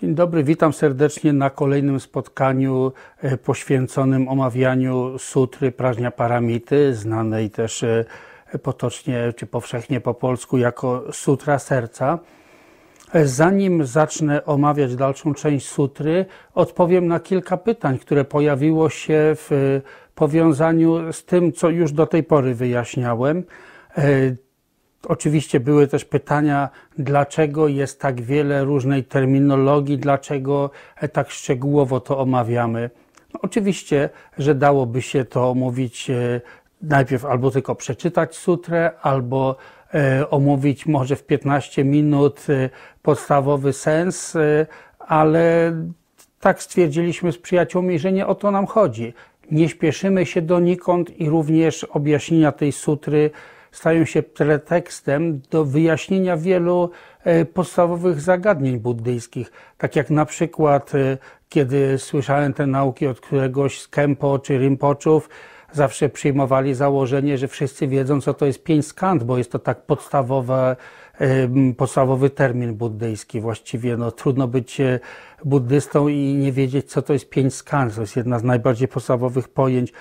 Dzień dobry, witam serdecznie na kolejnym spotkaniu e, poświęconym omawianiu sutry Prażnia Paramity, znanej też e, potocznie czy powszechnie po polsku jako Sutra Serca. E, zanim zacznę omawiać dalszą część sutry, odpowiem na kilka pytań, które pojawiło się w powiązaniu z tym, co już do tej pory wyjaśniałem. Oczywiście były też pytania, dlaczego jest tak wiele różnej terminologii, dlaczego tak szczegółowo to omawiamy. No, oczywiście, że dałoby się to omówić e, najpierw albo tylko przeczytać sutrę, albo e, omówić może w 15 minut e, podstawowy sens, ale tak stwierdziliśmy z przyjaciółmi, że nie o to nam chodzi. Nie śpieszymy się donikąd i również objaśnienia tej sutry stają się pretekstem do wyjaśnienia wielu e, podstawowych zagadnień buddyjskich. Tak jak na przykład, e, kiedy słyszałem te nauki od któregoś z Kempo czy Rinpoczów, zawsze przyjmowali założenie, że wszyscy wiedzą, co to jest pięć skand, bo jest to tak podstawowe, podstawowy termin buddyjski. Właściwie no, trudno być e, buddystą i nie wiedzieć, co to jest pięć skand. To jest jedna z najbardziej podstawowych pojęć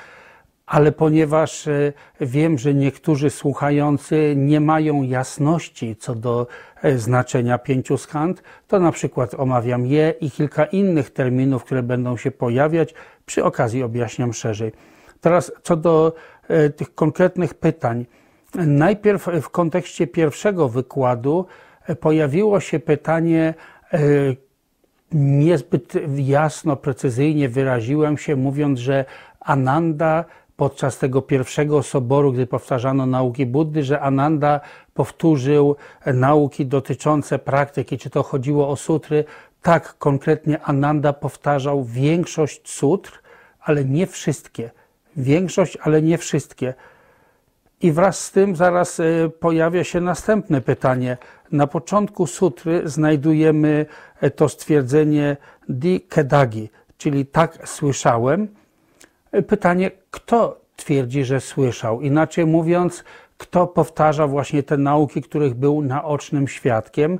ale ponieważ e, wiem, że niektórzy słuchający nie mają jasności co do e, znaczenia pięciu skand, to na przykład omawiam je i kilka innych terminów, które będą się pojawiać. Przy okazji objaśniam szerzej. Teraz co do e, tych konkretnych pytań. Najpierw w kontekście pierwszego wykładu pojawiło się pytanie, niezbyt jasno, precyzyjnie wyraziłem się, mówiąc, że Ananda podczas tego pierwszego soboru, gdy powtarzano nauki Buddy, że Ananda powtórzył nauki dotyczące praktyki, czy to chodziło o sutry. Tak, konkretnie Ananda powtarzał większość sutr, ale nie wszystkie. Większość, ale nie wszystkie. I wraz z tym zaraz e, pojawia się następne pytanie. Na początku sutry znajdujemy e, to stwierdzenie di kedagi, czyli tak słyszałem, Pytanie, kto twierdzi, że słyszał? Inaczej mówiąc, kto powtarza właśnie te nauki, których był naocznym świadkiem?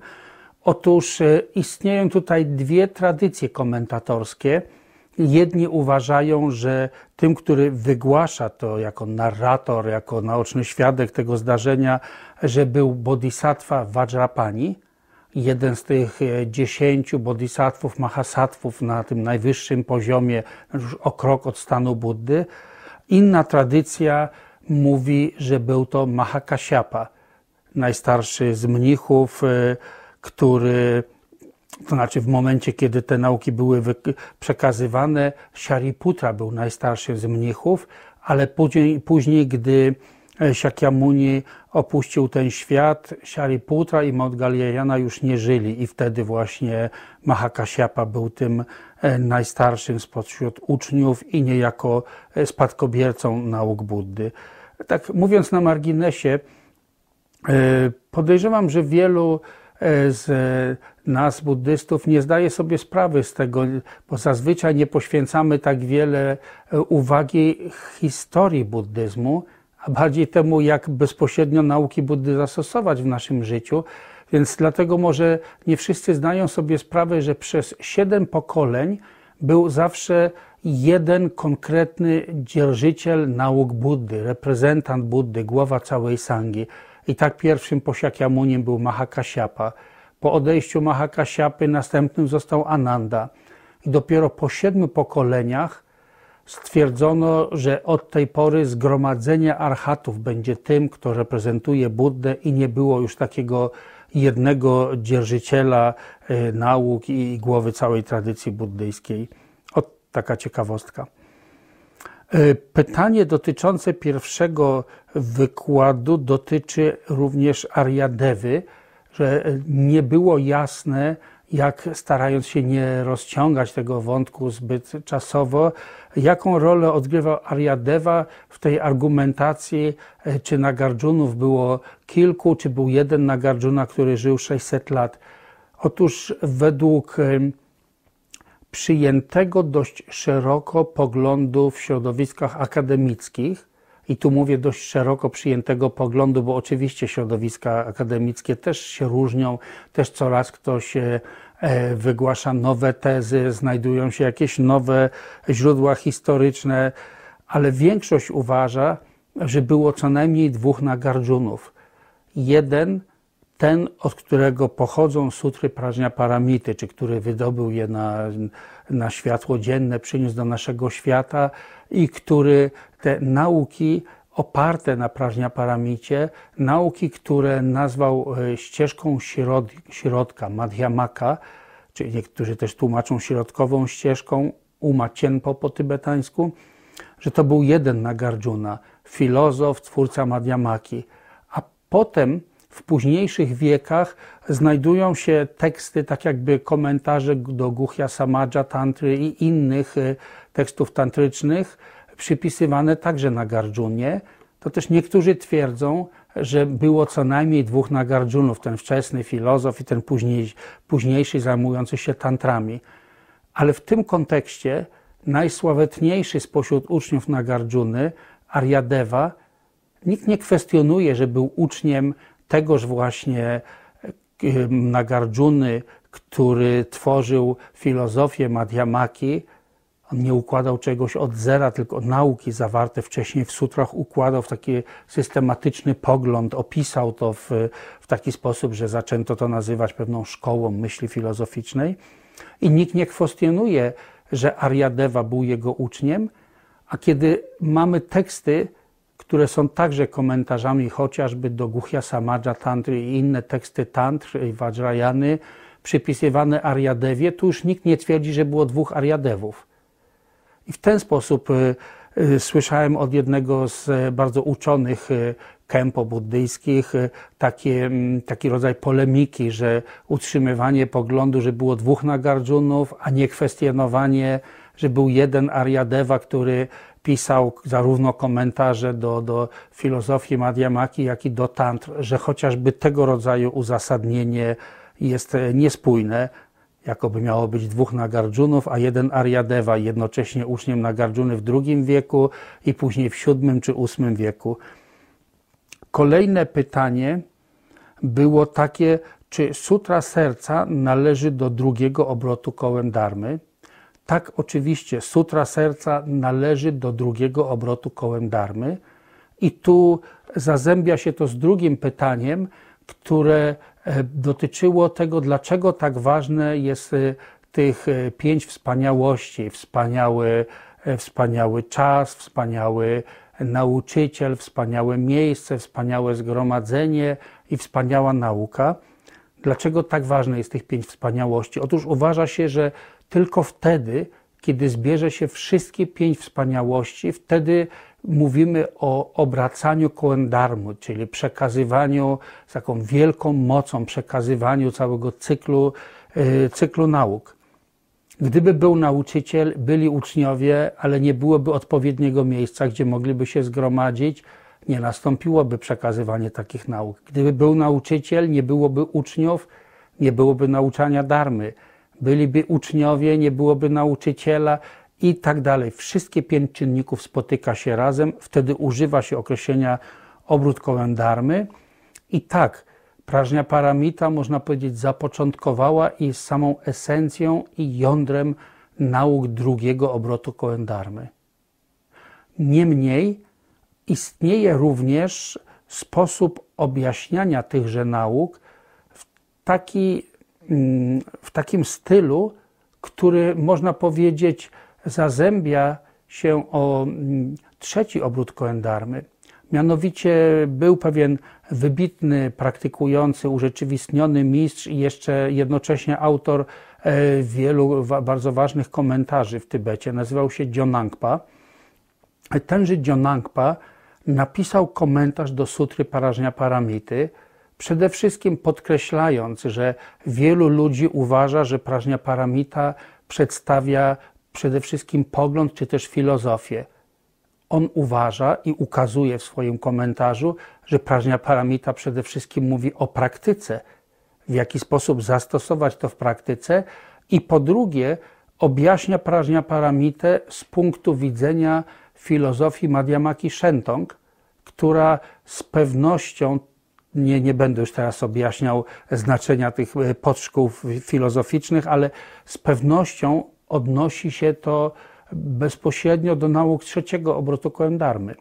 Otóż e, istnieją tutaj dwie tradycje komentatorskie. Jedni uważają, że tym, który wygłasza to jako narrator, jako naoczny świadek tego zdarzenia, że był bodhisattva Vajrapani, jeden z tych e, dziesięciu bodhisattvów, mahasattvów na tym najwyższym poziomie, już o krok od stanu Buddy. Inna tradycja mówi, że był to Mahakasyapa, najstarszy z mnichów, e, który to znaczy w momencie, kiedy te nauki były przekazywane, Shariputra był najstarszym z mnichów, ale później, później gdy Shakyamuni opuścił ten świat, Shariputra i Maudgalyayana już nie żyli i wtedy właśnie Mahakasyapa był tym e, najstarszym spośród uczniów i niejako e, spadkobiercą nauk Buddy. Tak mówiąc na marginesie, e, podejrzewam, że wielu z nas, buddystów, nie zdaje sobie sprawy z tego, bo zazwyczaj nie poświęcamy tak wiele uwagi historii buddyzmu, a bardziej temu, jak bezpośrednio nauki Buddy zastosować w naszym życiu. Więc dlatego może nie wszyscy zdają sobie sprawę, że przez siedem pokoleń był zawsze jeden konkretny dzierżyciel nauk Buddy, reprezentant Buddy, głowa całej sangi. I tak pierwszym po Shakyamunim był Mahakasyapa. Po odejściu Mahakasyapy następnym został Ananda. I dopiero po siedmiu pokoleniach stwierdzono, że od tej pory zgromadzenie archatów będzie tym, kto reprezentuje Buddę i nie było już takiego jednego dzierżyciela e, nauk i głowy całej tradycji buddyjskiej. O, taka ciekawostka. E, pytanie dotyczące pierwszego wykładu dotyczy również Ariadewy, że nie było jasne, jak starając się nie rozciągać tego wątku zbyt czasowo, jaką rolę odgrywał Ariadeva w tej argumentacji, e, czy Nagarjunów było kilku, czy był jeden Nagarjuna, który żył 600 lat. Otóż według e, przyjętego dość szeroko poglądu w środowiskach akademickich, i tu mówię dość szeroko przyjętego poglądu, bo oczywiście środowiska akademickie też się różnią, też coraz ktoś e, wygłasza nowe tezy, znajdują się jakieś nowe źródła historyczne, ale większość uważa, że było co najmniej dwóch Nagarjunów. Jeden, ten, od którego pochodzą sutry Prażnia Paramity, czy który wydobył je na, na światło dzienne, przyniósł do naszego świata i który te nauki oparte na Prażnia Paramicie, nauki, które nazwał e, ścieżką środ, środka, Madhyamaka, czyli niektórzy też tłumaczą środkową ścieżką, Uma Cienpo po tybetańsku, że to był jeden Nagarjuna, filozof, twórca Madhyamaki. A potem w późniejszych wiekach znajdują się teksty, tak jakby komentarze do Guhya Samadja Tantry i innych e, tekstów tantrycznych, przypisywane także Nagarjunie. To też niektórzy twierdzą, że było co najmniej dwóch Nagarjunów, ten wczesny filozof i ten później, późniejszy zajmujący się tantrami. Ale w tym kontekście najsławetniejszy spośród uczniów Nagarjuny, Aryadeva, nikt nie kwestionuje, że był uczniem tegoż właśnie Nagarjuny, który tworzył filozofię Madhyamaki, on nie układał czegoś od zera, tylko nauki zawarte wcześniej w sutrach układał w taki systematyczny pogląd, opisał to w, w taki sposób, że zaczęto to nazywać pewną szkołą myśli filozoficznej. I nikt nie kwestionuje, że Ariadeva był jego uczniem, a kiedy mamy teksty, które są także komentarzami chociażby do Guhya Samadja Tantry i inne teksty Tantry i Vajrayany, przypisywane Ariadewie, tu już nikt nie twierdzi, że było dwóch Ariadewów. I w ten sposób y, y, słyszałem od jednego z e, bardzo uczonych y, kempo buddyjskich takie, mm, taki rodzaj polemiki, że utrzymywanie poglądu, że było dwóch Nagarjunów, a nie kwestionowanie, że był jeden Aryadeva, który pisał zarówno komentarze do, do filozofii Madhyamaki, jak i do tantr, że chociażby tego rodzaju uzasadnienie jest e, niespójne jakoby miało być dwóch Nagarjunów, a jeden Aryadeva, jednocześnie uczniem Nagarjuny w II wieku i później w VII czy VIII wieku. Kolejne pytanie było takie, czy sutra serca należy do drugiego obrotu kołem darmy? Tak, oczywiście, sutra serca należy do drugiego obrotu kołem darmy. I tu zazębia się to z drugim pytaniem, które e, dotyczyło tego, dlaczego tak ważne jest e, tych e, pięć wspaniałości. Wspaniały, wspaniały czas, wspaniały nauczyciel, wspaniałe miejsce, wspaniałe zgromadzenie i wspaniała nauka. Dlaczego tak ważne jest tych pięć wspaniałości? Otóż uważa się, że tylko wtedy, kiedy zbierze się wszystkie pięć wspaniałości, wtedy mówimy o obracaniu kołem darmu, czyli przekazywaniu z taką wielką mocą, przekazywaniu całego cyklu, y, cyklu nauk. Gdyby był nauczyciel, byli uczniowie, ale nie byłoby odpowiedniego miejsca, gdzie mogliby się zgromadzić, nie nastąpiłoby przekazywanie takich nauk. Gdyby był nauczyciel, nie byłoby uczniów, nie byłoby nauczania darmy. Byliby uczniowie, nie byłoby nauczyciela, i tak dalej. Wszystkie pięć czynników spotyka się razem, wtedy używa się określenia obrót kołem darmy. I tak, prażnia paramita, można powiedzieć, zapoczątkowała i jest samą esencją i jądrem nauk drugiego obrotu kołem darmy. Niemniej istnieje również sposób objaśniania tychże nauk w, taki, w takim stylu, który można powiedzieć zazębia się o mm, trzeci obrót koendarmy. Mianowicie był pewien wybitny, praktykujący, urzeczywistniony mistrz i jeszcze jednocześnie autor e, wielu bardzo ważnych komentarzy w Tybecie. Nazywał się Dzionangpa. Tenży Dzionangpa napisał komentarz do sutry Parażnia Paramity, przede wszystkim podkreślając, że wielu ludzi uważa, że Prażnia Paramita przedstawia przede wszystkim pogląd czy też filozofię. On uważa i ukazuje w swoim komentarzu, że prażnia paramita przede wszystkim mówi o praktyce, w jaki sposób zastosować to w praktyce, i po drugie objaśnia prażnia paramitę z punktu widzenia filozofii Madhyamaki Shentong, która z pewnością nie, nie będę już teraz objaśniał znaczenia tych e, podszkół filozoficznych, ale z pewnością odnosi się to bezpośrednio do nauk trzeciego obrotu koendarmy.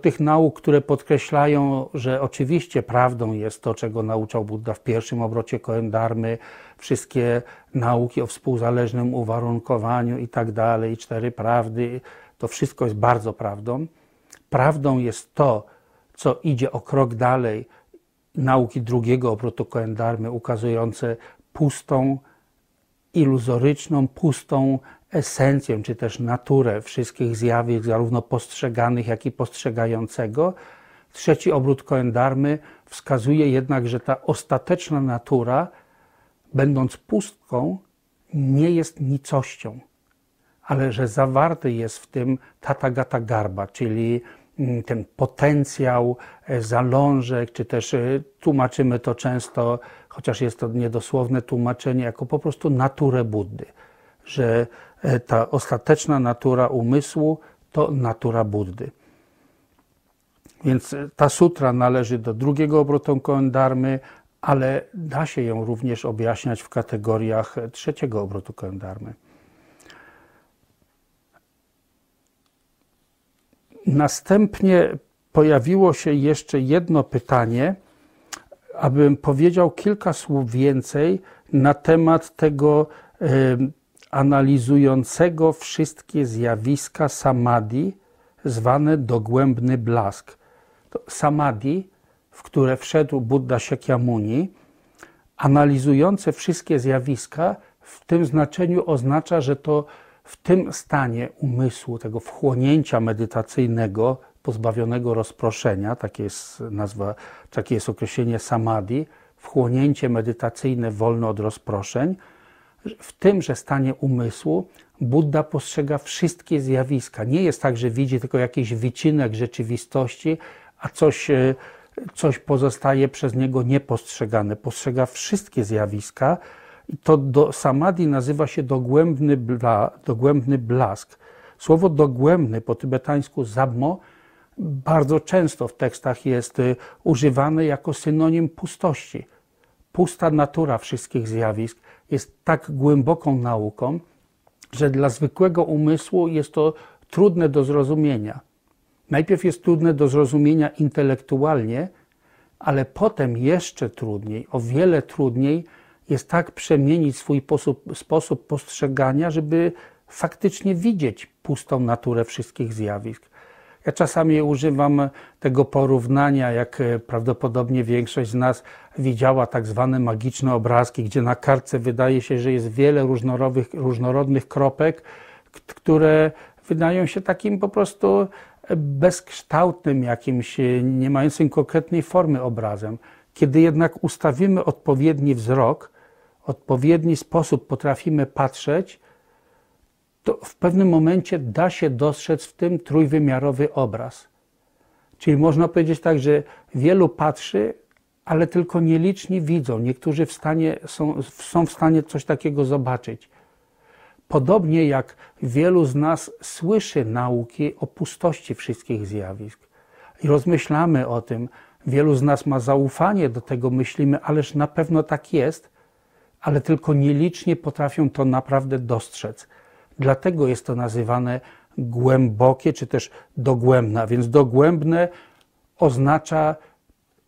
Tych nauk, które podkreślają, że oczywiście prawdą jest to, czego nauczał Buddha w pierwszym obrocie koendarmy, wszystkie nauki o współzależnym uwarunkowaniu i tak dalej, cztery prawdy, to wszystko jest bardzo prawdą. Prawdą jest to, co idzie o krok dalej, nauki drugiego obrotu koendarmy, ukazujące pustą, iluzoryczną, pustą esencję, czy też naturę wszystkich zjawisk, zarówno postrzeganych, jak i postrzegającego. Trzeci obrót koendarmy wskazuje jednak, że ta ostateczna natura, będąc pustką, nie jest nicością, ale że zawarty jest w tym tatagata garba, czyli ten potencjał, e, zalążek, czy też e, tłumaczymy to często, chociaż jest to niedosłowne tłumaczenie, jako po prostu naturę Buddy, że E, ta ostateczna natura umysłu to natura Buddy. Więc ta sutra należy do drugiego obrotu koendarmy, ale da się ją również objaśniać w kategoriach trzeciego obrotu koendarmy. Następnie pojawiło się jeszcze jedno pytanie, abym powiedział kilka słów więcej na temat tego, analizującego wszystkie zjawiska samadhi, zwane dogłębny blask. To samadhi, w które wszedł Buddha Shakyamuni, analizujące wszystkie zjawiska, w tym znaczeniu oznacza, że to w tym stanie umysłu, tego wchłonięcia medytacyjnego, pozbawionego rozproszenia, takie jest nazwa, takie jest określenie samadhi, wchłonięcie medytacyjne wolne od rozproszeń, w tymże stanie umysłu Buddha postrzega wszystkie zjawiska. Nie jest tak, że widzi tylko jakiś wycinek rzeczywistości, a coś, e, coś pozostaje przez niego niepostrzegane. Postrzega wszystkie zjawiska to do samadhi nazywa się dogłębny, bla, dogłębny blask. Słowo dogłębny po tybetańsku zabmo bardzo często w tekstach jest e, używane jako synonim pustości. Pusta natura wszystkich zjawisk jest tak głęboką nauką, że dla zwykłego umysłu jest to trudne do zrozumienia. Najpierw jest trudne do zrozumienia intelektualnie, ale potem jeszcze trudniej, o wiele trudniej jest tak przemienić swój sposób, postrzegania, żeby faktycznie widzieć pustą naturę wszystkich zjawisk. Ja czasami używam tego porównania, jak e, prawdopodobnie większość z nas widziała tak zwane magiczne obrazki, gdzie na kartce wydaje się, że jest wiele różnorodnych, kropek, które wydają się takim po prostu bezkształtnym, jakimś e, nie mającym konkretnej formy obrazem. Kiedy jednak ustawimy odpowiedni wzrok, odpowiedni sposób potrafimy patrzeć, to w pewnym momencie da się dostrzec w tym trójwymiarowy obraz. Czyli można powiedzieć tak, że wielu patrzy, ale tylko nieliczni widzą. Niektórzy w stanie, są, są w stanie coś takiego zobaczyć. Podobnie jak wielu z nas słyszy nauki o pustości wszystkich zjawisk i rozmyślamy o tym, wielu z nas ma zaufanie do tego, myślimy, ależ na pewno tak jest, ale tylko nielicznie potrafią to naprawdę dostrzec. Dlatego jest to nazywane głębokie, czy też dogłębne. Więc dogłębne oznacza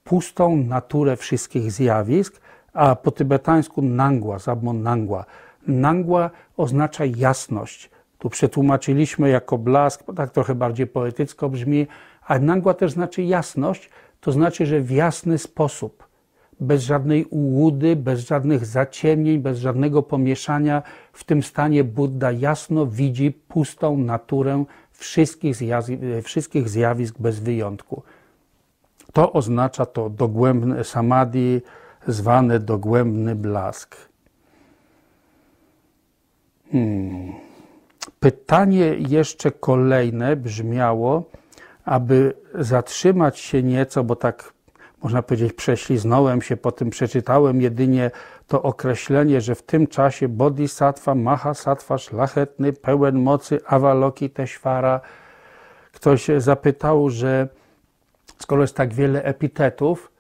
pustą naturę wszystkich zjawisk, a po tybetańsku nangła, zabmon nangła. Nangła oznacza jasność. Tu przetłumaczyliśmy jako blask, tak trochę bardziej poetycko brzmi, a nangła też znaczy jasność, to znaczy, że w jasny sposób bez żadnej ułudy, bez żadnych zaciemnień, bez żadnego pomieszania. W tym stanie Buddha jasno widzi pustą naturę wszystkich zjawisk, wszystkich zjawisk bez wyjątku. To oznacza to dogłębne samadhi, zwane dogłębny blask. Hmm. Pytanie jeszcze kolejne brzmiało, aby zatrzymać się nieco, bo tak można powiedzieć, prześliznąłem się, po tym przeczytałem jedynie to określenie, że w tym czasie bodhisattva, mahasattva, szlachetny, pełen mocy, awaloki. Ktoś zapytał, że skoro jest tak wiele epitetów,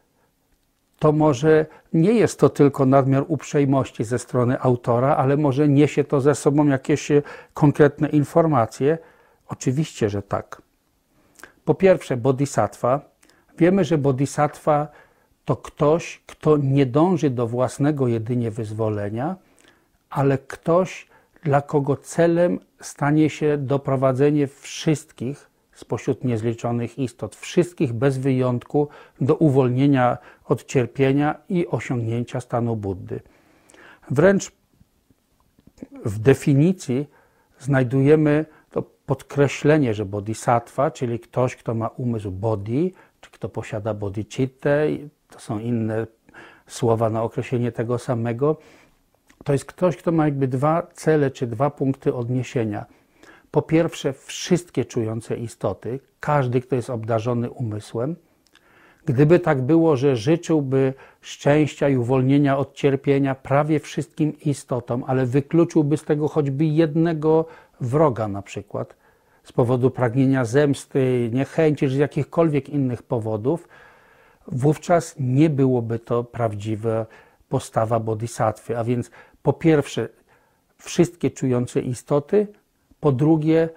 to może nie jest to tylko nadmiar uprzejmości ze strony autora, ale może niesie to ze sobą jakieś konkretne informacje? Oczywiście, że tak. Po pierwsze, bodhisattva. Wiemy, że bodhisattva to ktoś, kto nie dąży do własnego jedynie wyzwolenia, ale ktoś, dla kogo celem stanie się doprowadzenie wszystkich spośród niezliczonych istot, wszystkich bez wyjątku do uwolnienia od cierpienia i osiągnięcia stanu Buddy. Wręcz w definicji znajdujemy to podkreślenie, że bodhisattva, czyli ktoś, kto ma umysł bodhi, kto posiada bodhicittę, to są inne słowa na określenie tego samego, to jest ktoś, kto ma jakby dwa cele czy dwa punkty odniesienia. Po pierwsze, wszystkie czujące istoty, każdy, kto jest obdarzony umysłem. Gdyby tak było, że życzyłby szczęścia i uwolnienia od cierpienia prawie wszystkim istotom, ale wykluczyłby z tego choćby jednego wroga na przykład, z powodu pragnienia zemsty, niechęci, czy z jakichkolwiek innych powodów, wówczas nie byłoby to prawdziwa postawa bodhisattwy. A więc po pierwsze wszystkie czujące istoty, po drugie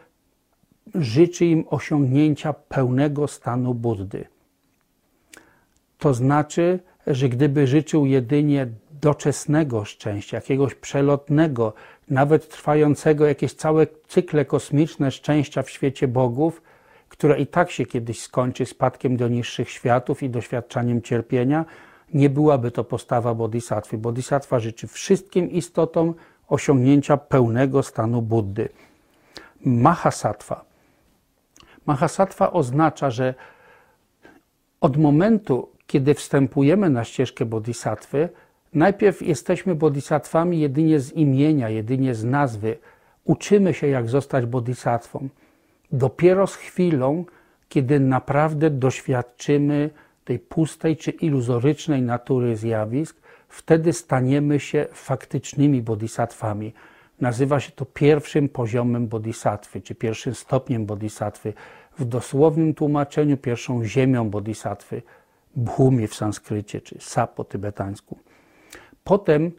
życzy im osiągnięcia pełnego stanu Buddy. To znaczy, że gdyby życzył jedynie doczesnego szczęścia, jakiegoś przelotnego, nawet trwającego jakieś całe cykle kosmiczne szczęścia w świecie bogów, które i tak się kiedyś skończy spadkiem do niższych światów i doświadczaniem cierpienia, nie byłaby to postawa bodhisattwy. Bodhisattva życzy wszystkim istotom osiągnięcia pełnego stanu Buddy. Mahasattva. Mahasattva oznacza, że od momentu, kiedy wstępujemy na ścieżkę bodhisattwy, najpierw jesteśmy bodhisattvami jedynie z imienia, jedynie z nazwy. Uczymy się, jak zostać bodhisattvą. Dopiero z chwilą, kiedy naprawdę doświadczymy tej pustej czy iluzorycznej natury zjawisk, wtedy staniemy się faktycznymi bodhisattvami. Nazywa się to pierwszym poziomem bodhisattwy, czy pierwszym stopniem bodhisattwy. W dosłownym tłumaczeniu pierwszą ziemią bodhisattwy, bhumi w sanskrycie, czy sa po tybetańsku. Potem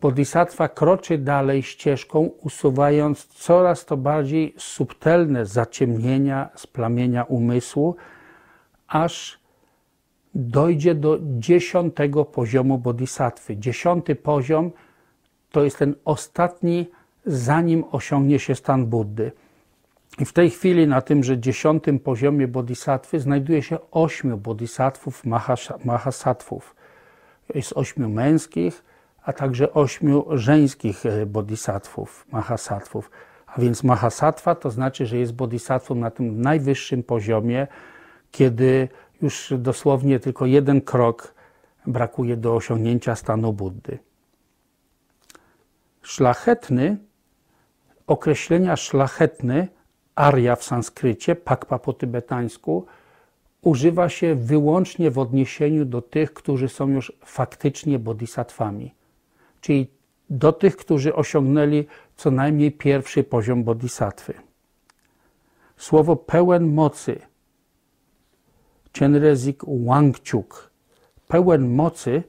bodhisattva kroczy dalej ścieżką, usuwając coraz to bardziej subtelne zaciemnienia, splamienia umysłu, aż dojdzie do dziesiątego poziomu bodhisattwy. Dziesiąty poziom to jest ten ostatni, zanim osiągnie się stan Buddy. I w tej chwili na tymże dziesiątym poziomie bodhisattwy znajduje się ośmiu bodhisattvów, mahasattwów. Jest ośmiu męskich, a także ośmiu żeńskich e, bodhisattvów, mahasattwów. A więc mahasattva to znaczy, że jest bodhisattvą na tym najwyższym poziomie, kiedy już dosłownie tylko jeden krok brakuje do osiągnięcia stanu Buddy. Szlachetny, określenia szlachetny, arya w sanskrycie, pakpa po tybetańsku, używa się wyłącznie w odniesieniu do tych, którzy są już faktycznie bodhisatwami, czyli do tych, którzy osiągnęli co najmniej pierwszy poziom bodhisattwy. Słowo pełen mocy – Chenrezik Wangchuk. Pełen mocy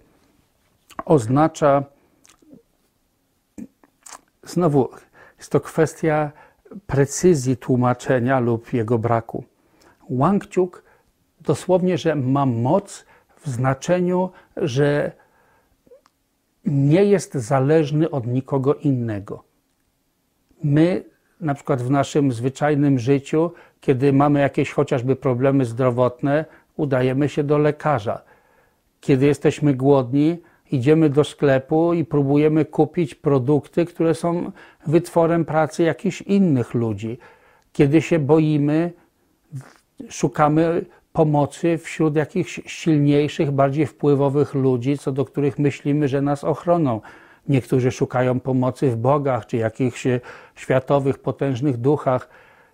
oznacza, znowu jest to kwestia precyzji tłumaczenia lub jego braku. Wangchuk dosłownie, że ma moc w znaczeniu, że nie jest zależny od nikogo innego. My, na przykład w naszym zwyczajnym życiu, kiedy mamy jakieś chociażby problemy zdrowotne, udajemy się do lekarza. Kiedy jesteśmy głodni, idziemy do sklepu i próbujemy kupić produkty, które są wytworem pracy jakichś innych ludzi. Kiedy się boimy, szukamy pomocy wśród jakichś silniejszych, bardziej wpływowych ludzi, co do których myślimy, że nas ochroną. Niektórzy szukają pomocy w bogach czy jakichś światowych, potężnych duchach,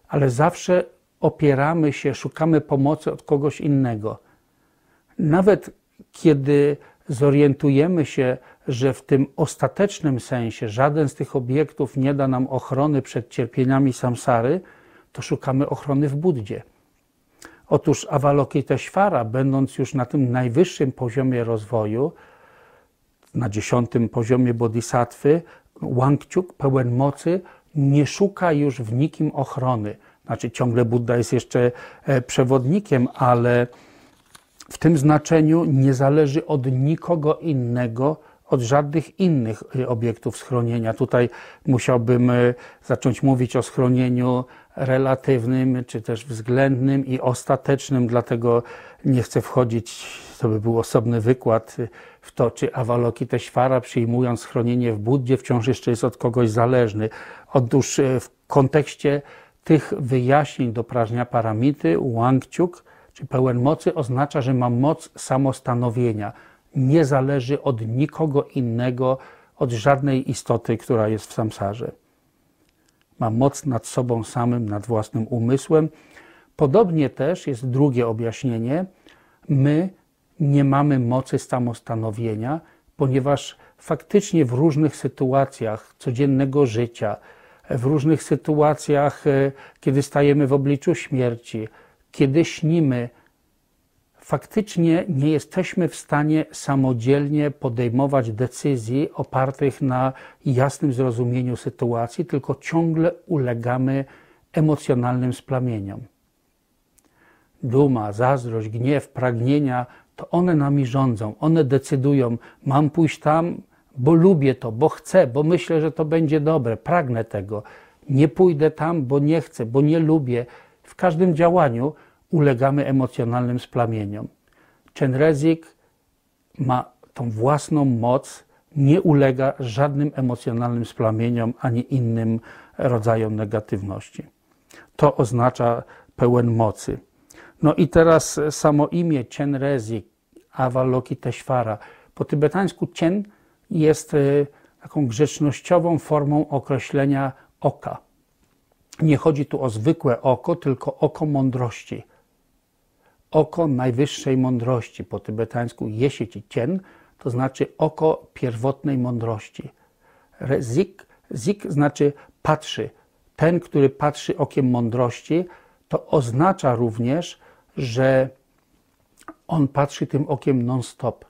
ale zawsze opieramy się, szukamy pomocy od kogoś innego. Nawet kiedy zorientujemy się, że w tym ostatecznym sensie żaden z tych obiektów nie da nam ochrony przed cierpieniami samsary, to szukamy ochrony w Buddzie. Otóż Avalokiteshvara, będąc już na tym najwyższym poziomie rozwoju, na dziesiątym poziomie bodhisattwy, Wangchuk, pełen mocy, nie szuka już w nikim ochrony. Znaczy, ciągle Buddha jest jeszcze e, przewodnikiem, ale w tym znaczeniu nie zależy od nikogo innego, od żadnych innych obiektów schronienia. Tutaj musiałbym e, zacząć mówić o schronieniu relatywnym, czy też względnym i ostatecznym, dlatego nie chcę wchodzić, to by był osobny wykład w to, czy Avalokiteshvara przyjmując schronienie w Buddzie wciąż jeszcze jest od kogoś zależny. Otóż e, w kontekście tych wyjaśnień do prażnia paramity, Wangchuk, czy pełen mocy, oznacza, że ma moc samostanowienia. Nie zależy od nikogo innego, od żadnej istoty, która jest w samsarze. Ma moc nad sobą samym, nad własnym umysłem. Podobnie też jest drugie objaśnienie. My nie mamy mocy samostanowienia, ponieważ faktycznie w różnych sytuacjach codziennego życia, w różnych sytuacjach, e, kiedy stajemy w obliczu śmierci, kiedy śnimy, faktycznie nie jesteśmy w stanie samodzielnie podejmować decyzji opartych na jasnym zrozumieniu sytuacji, tylko ciągle ulegamy emocjonalnym splamieniom. Duma, zazdrość, gniew, pragnienia to one nami rządzą, one decydują, mam pójść tam, bo lubię to, bo chcę, bo myślę, że to będzie dobre, pragnę tego. Nie pójdę tam, bo nie chcę, bo nie lubię. W każdym działaniu ulegamy emocjonalnym splamieniom. Chenrezik ma tą własną moc, nie ulega żadnym emocjonalnym splamieniom ani innym rodzajom negatywności. To oznacza pełen mocy. No i teraz samo imię Chenrezik, Avalokiteshvara. Po tybetańsku Cien jest y, taką grzecznościową formą określenia oka. Nie chodzi tu o zwykłe oko, tylko oko mądrości. Oko najwyższej mądrości, po tybetańsku Jesieci Cien, to znaczy oko pierwotnej mądrości. Zik, zik znaczy patrzy. Ten, który patrzy okiem mądrości, to oznacza również, że on patrzy tym okiem non-stop.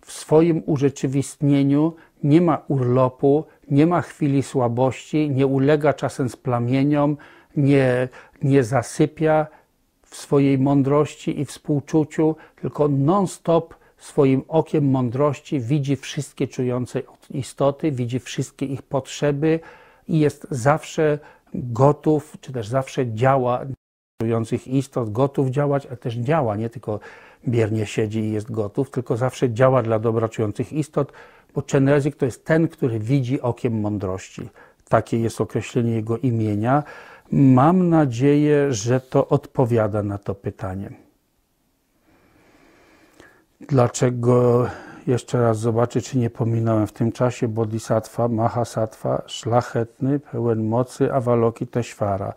W swoim urzeczywistnieniu nie ma urlopu, nie ma chwili słabości, nie ulega czasem splamieniom, nie, nie zasypia w swojej mądrości i współczuciu, tylko non-stop swoim okiem mądrości widzi wszystkie czujące istoty, widzi wszystkie ich potrzeby i jest zawsze gotów, czy też zawsze działa czujących istot, gotów działać, ale też działa, nie tylko biernie siedzi i jest gotów, tylko zawsze działa dla dobra czujących istot, bo Chenrezik to jest ten, który widzi okiem mądrości. Takie jest określenie jego imienia. Mam nadzieję, że to odpowiada na to pytanie. Dlaczego jeszcze raz zobaczę, czy nie pominąłem w tym czasie Bodhisattva, Mahasattva, szlachetny, pełen mocy, Avaloki Teshvara.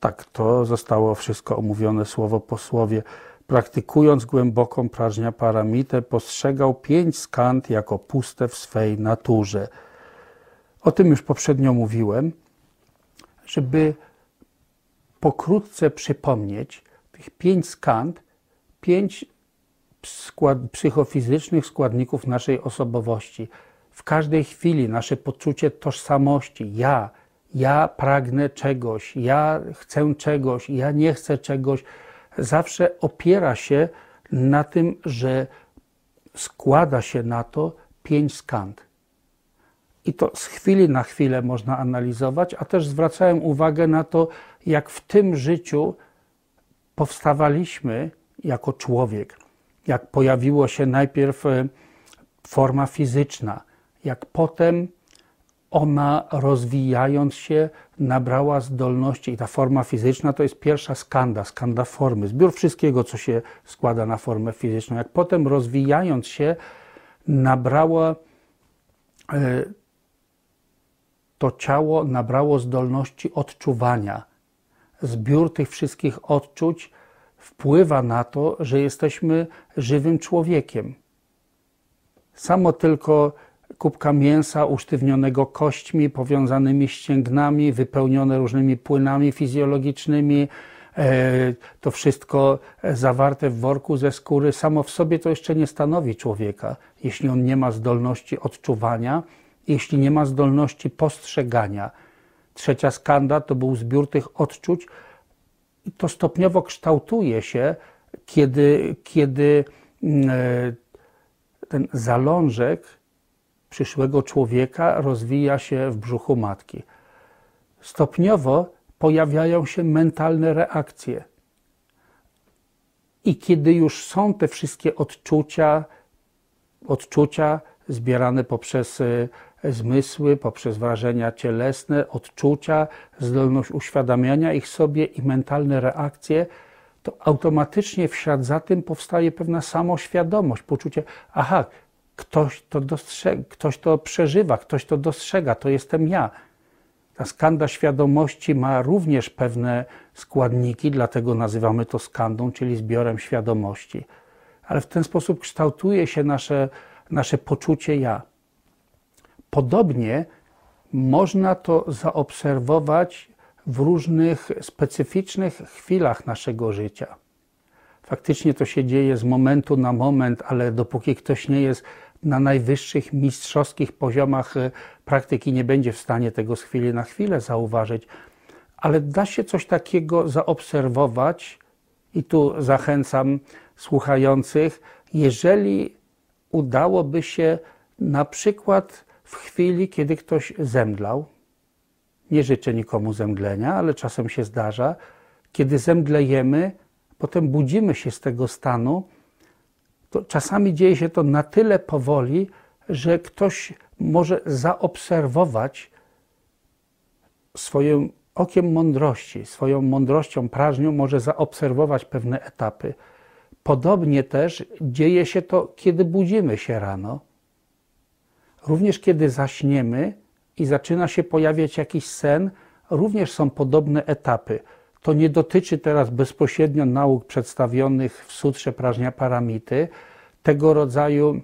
Tak, to zostało wszystko omówione słowo po słowie. Praktykując głęboką prażnia paramitę, postrzegał pięć skant jako puste w swej naturze. O tym już poprzednio mówiłem, żeby pokrótce przypomnieć tych pięć skant, pięć skład, psychofizycznych składników naszej osobowości. W każdej chwili nasze poczucie tożsamości, ja, ja pragnę czegoś, ja chcę czegoś, ja nie chcę czegoś, zawsze opiera się na tym, że składa się na to pięć skant. I to z chwili na chwilę można analizować, a też zwracałem uwagę na to, jak w tym życiu powstawaliśmy jako człowiek. Jak pojawiło się najpierw e, forma fizyczna, jak potem ona rozwijając się nabrała zdolności i ta forma fizyczna to jest pierwsza skanda, skanda formy, zbiór wszystkiego, co się składa na formę fizyczną. Jak potem rozwijając się nabrała e, to ciało nabrało zdolności odczuwania. Zbiór tych wszystkich odczuć wpływa na to, że jesteśmy żywym człowiekiem. Samo tylko kubka mięsa usztywnionego kośćmi, powiązanymi ścięgnami, wypełnione różnymi płynami fizjologicznymi, to wszystko zawarte w worku ze skóry, samo w sobie to jeszcze nie stanowi człowieka, jeśli on nie ma zdolności odczuwania, jeśli nie ma zdolności postrzegania. Trzecia skanda to był zbiór tych odczuć, to stopniowo kształtuje się, kiedy, kiedy mm, e, ten zalążek przyszłego człowieka rozwija się w brzuchu matki. Stopniowo pojawiają się mentalne reakcje. I kiedy już są te wszystkie odczucia, odczucia zbierane poprzez e, zmysły, poprzez wrażenia cielesne, odczucia, zdolność uświadamiania ich sobie i mentalne reakcje, to automatycznie w ślad za tym powstaje pewna samoświadomość, poczucie, aha, ktoś to dostrzega, ktoś to przeżywa, ktoś to dostrzega, to jestem ja. Ta skanda świadomości ma również pewne składniki, dlatego nazywamy to skandą, czyli zbiorem świadomości. Ale w ten sposób kształtuje się nasze, nasze poczucie ja. Podobnie można to zaobserwować w różnych specyficznych chwilach naszego życia. Faktycznie to się dzieje z momentu na moment, ale dopóki ktoś nie jest na najwyższych mistrzowskich poziomach e, praktyki, nie będzie w stanie tego z chwili na chwilę zauważyć. Ale da się coś takiego zaobserwować, i tu zachęcam słuchających, jeżeli udałoby się na przykład w chwili, kiedy ktoś zemdlał, nie życzę nikomu zemdlenia, ale czasem się zdarza, kiedy zemdlejemy, potem budzimy się z tego stanu, to czasami dzieje się to na tyle powoli, że ktoś może zaobserwować swoim okiem mądrości, swoją mądrością, prażnią może zaobserwować pewne etapy. Podobnie też dzieje się to, kiedy budzimy się rano. Również kiedy zaśniemy i zaczyna się pojawiać jakiś sen, również są podobne etapy. To nie dotyczy teraz bezpośrednio nauk przedstawionych w Sutrze Prażnia Paramity. Tego rodzaju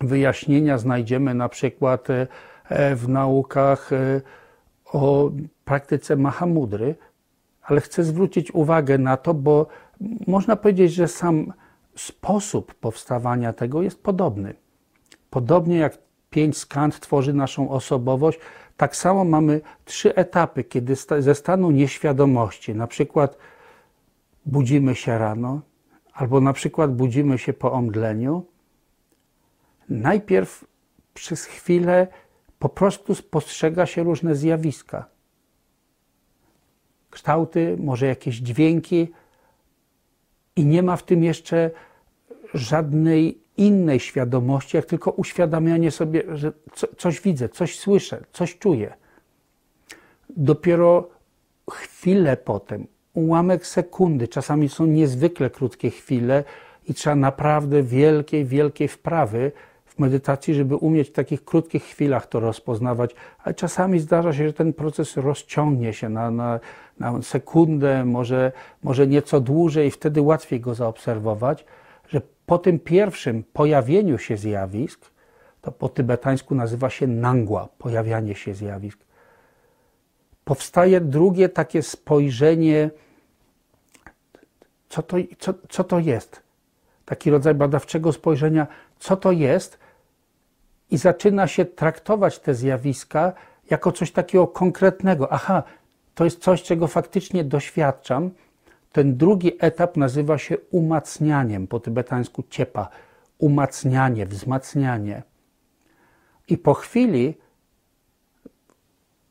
wyjaśnienia znajdziemy na przykład e, w naukach e, o praktyce Mahamudry, ale chcę zwrócić uwagę na to, bo można powiedzieć, że sam sposób powstawania tego jest podobny. Podobnie jak pięć skand tworzy naszą osobowość. Tak samo mamy trzy etapy, kiedy ze stanu nieświadomości, na przykład budzimy się rano, albo na przykład budzimy się po omdleniu, najpierw przez chwilę po prostu spostrzega się różne zjawiska. Kształty, może jakieś dźwięki, i nie ma w tym jeszcze żadnej innej świadomości, jak tylko uświadamianie sobie, że co, coś widzę, coś słyszę, coś czuję. Dopiero chwilę potem, ułamek sekundy, czasami są niezwykle krótkie chwile i trzeba naprawdę wielkiej, wielkiej wprawy w medytacji, żeby umieć w takich krótkich chwilach to rozpoznawać, ale czasami zdarza się, że ten proces rozciągnie się na, na, na sekundę, może, może nieco dłużej, wtedy łatwiej go zaobserwować po tym pierwszym pojawieniu się zjawisk, to po tybetańsku nazywa się nangła, pojawianie się zjawisk, powstaje drugie takie spojrzenie, co to, co, co to jest. Taki rodzaj badawczego spojrzenia, co to jest, i zaczyna się traktować te zjawiska jako coś takiego konkretnego. Aha, to jest coś, czego faktycznie doświadczam, ten drugi etap nazywa się umacnianiem, po tybetańsku ciepa, umacnianie, wzmacnianie. I po chwili,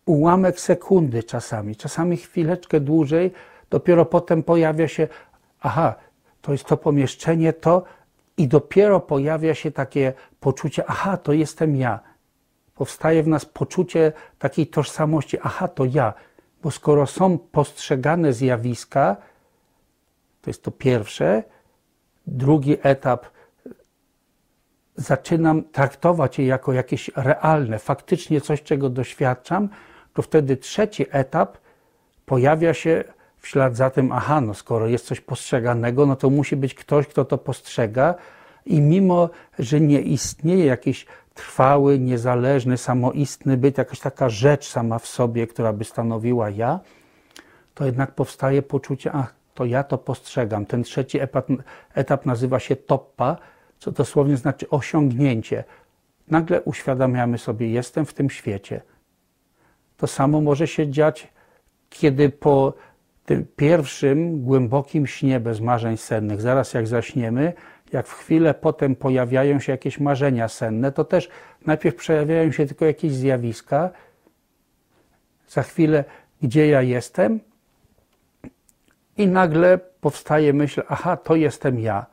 ułamek sekundy czasami, czasami chwileczkę dłużej, dopiero potem pojawia się, aha, to jest to pomieszczenie, to, i dopiero pojawia się takie poczucie, aha, to jestem ja. Powstaje w nas poczucie takiej tożsamości, aha, to ja. Bo skoro są postrzegane zjawiska, to jest to pierwsze. Drugi etap. Zaczynam traktować je jako jakieś realne, faktycznie coś, czego doświadczam, to wtedy trzeci etap pojawia się w ślad za tym, aha, no skoro jest coś postrzeganego, no to musi być ktoś, kto to postrzega. I mimo, że nie istnieje jakiś trwały, niezależny, samoistny byt, jakaś taka rzecz sama w sobie, która by stanowiła ja, to jednak powstaje poczucie, ach, to ja to postrzegam. Ten trzeci etap, etap nazywa się toppa, co dosłownie znaczy osiągnięcie. Nagle uświadamiamy sobie, jestem w tym świecie. To samo może się dziać, kiedy po tym pierwszym głębokim śnie bez marzeń sennych, zaraz jak zaśniemy, jak w chwilę potem pojawiają się jakieś marzenia senne, to też najpierw przejawiają się tylko jakieś zjawiska, za chwilę, gdzie ja jestem, i nagle powstaje myśl, aha, to jestem ja.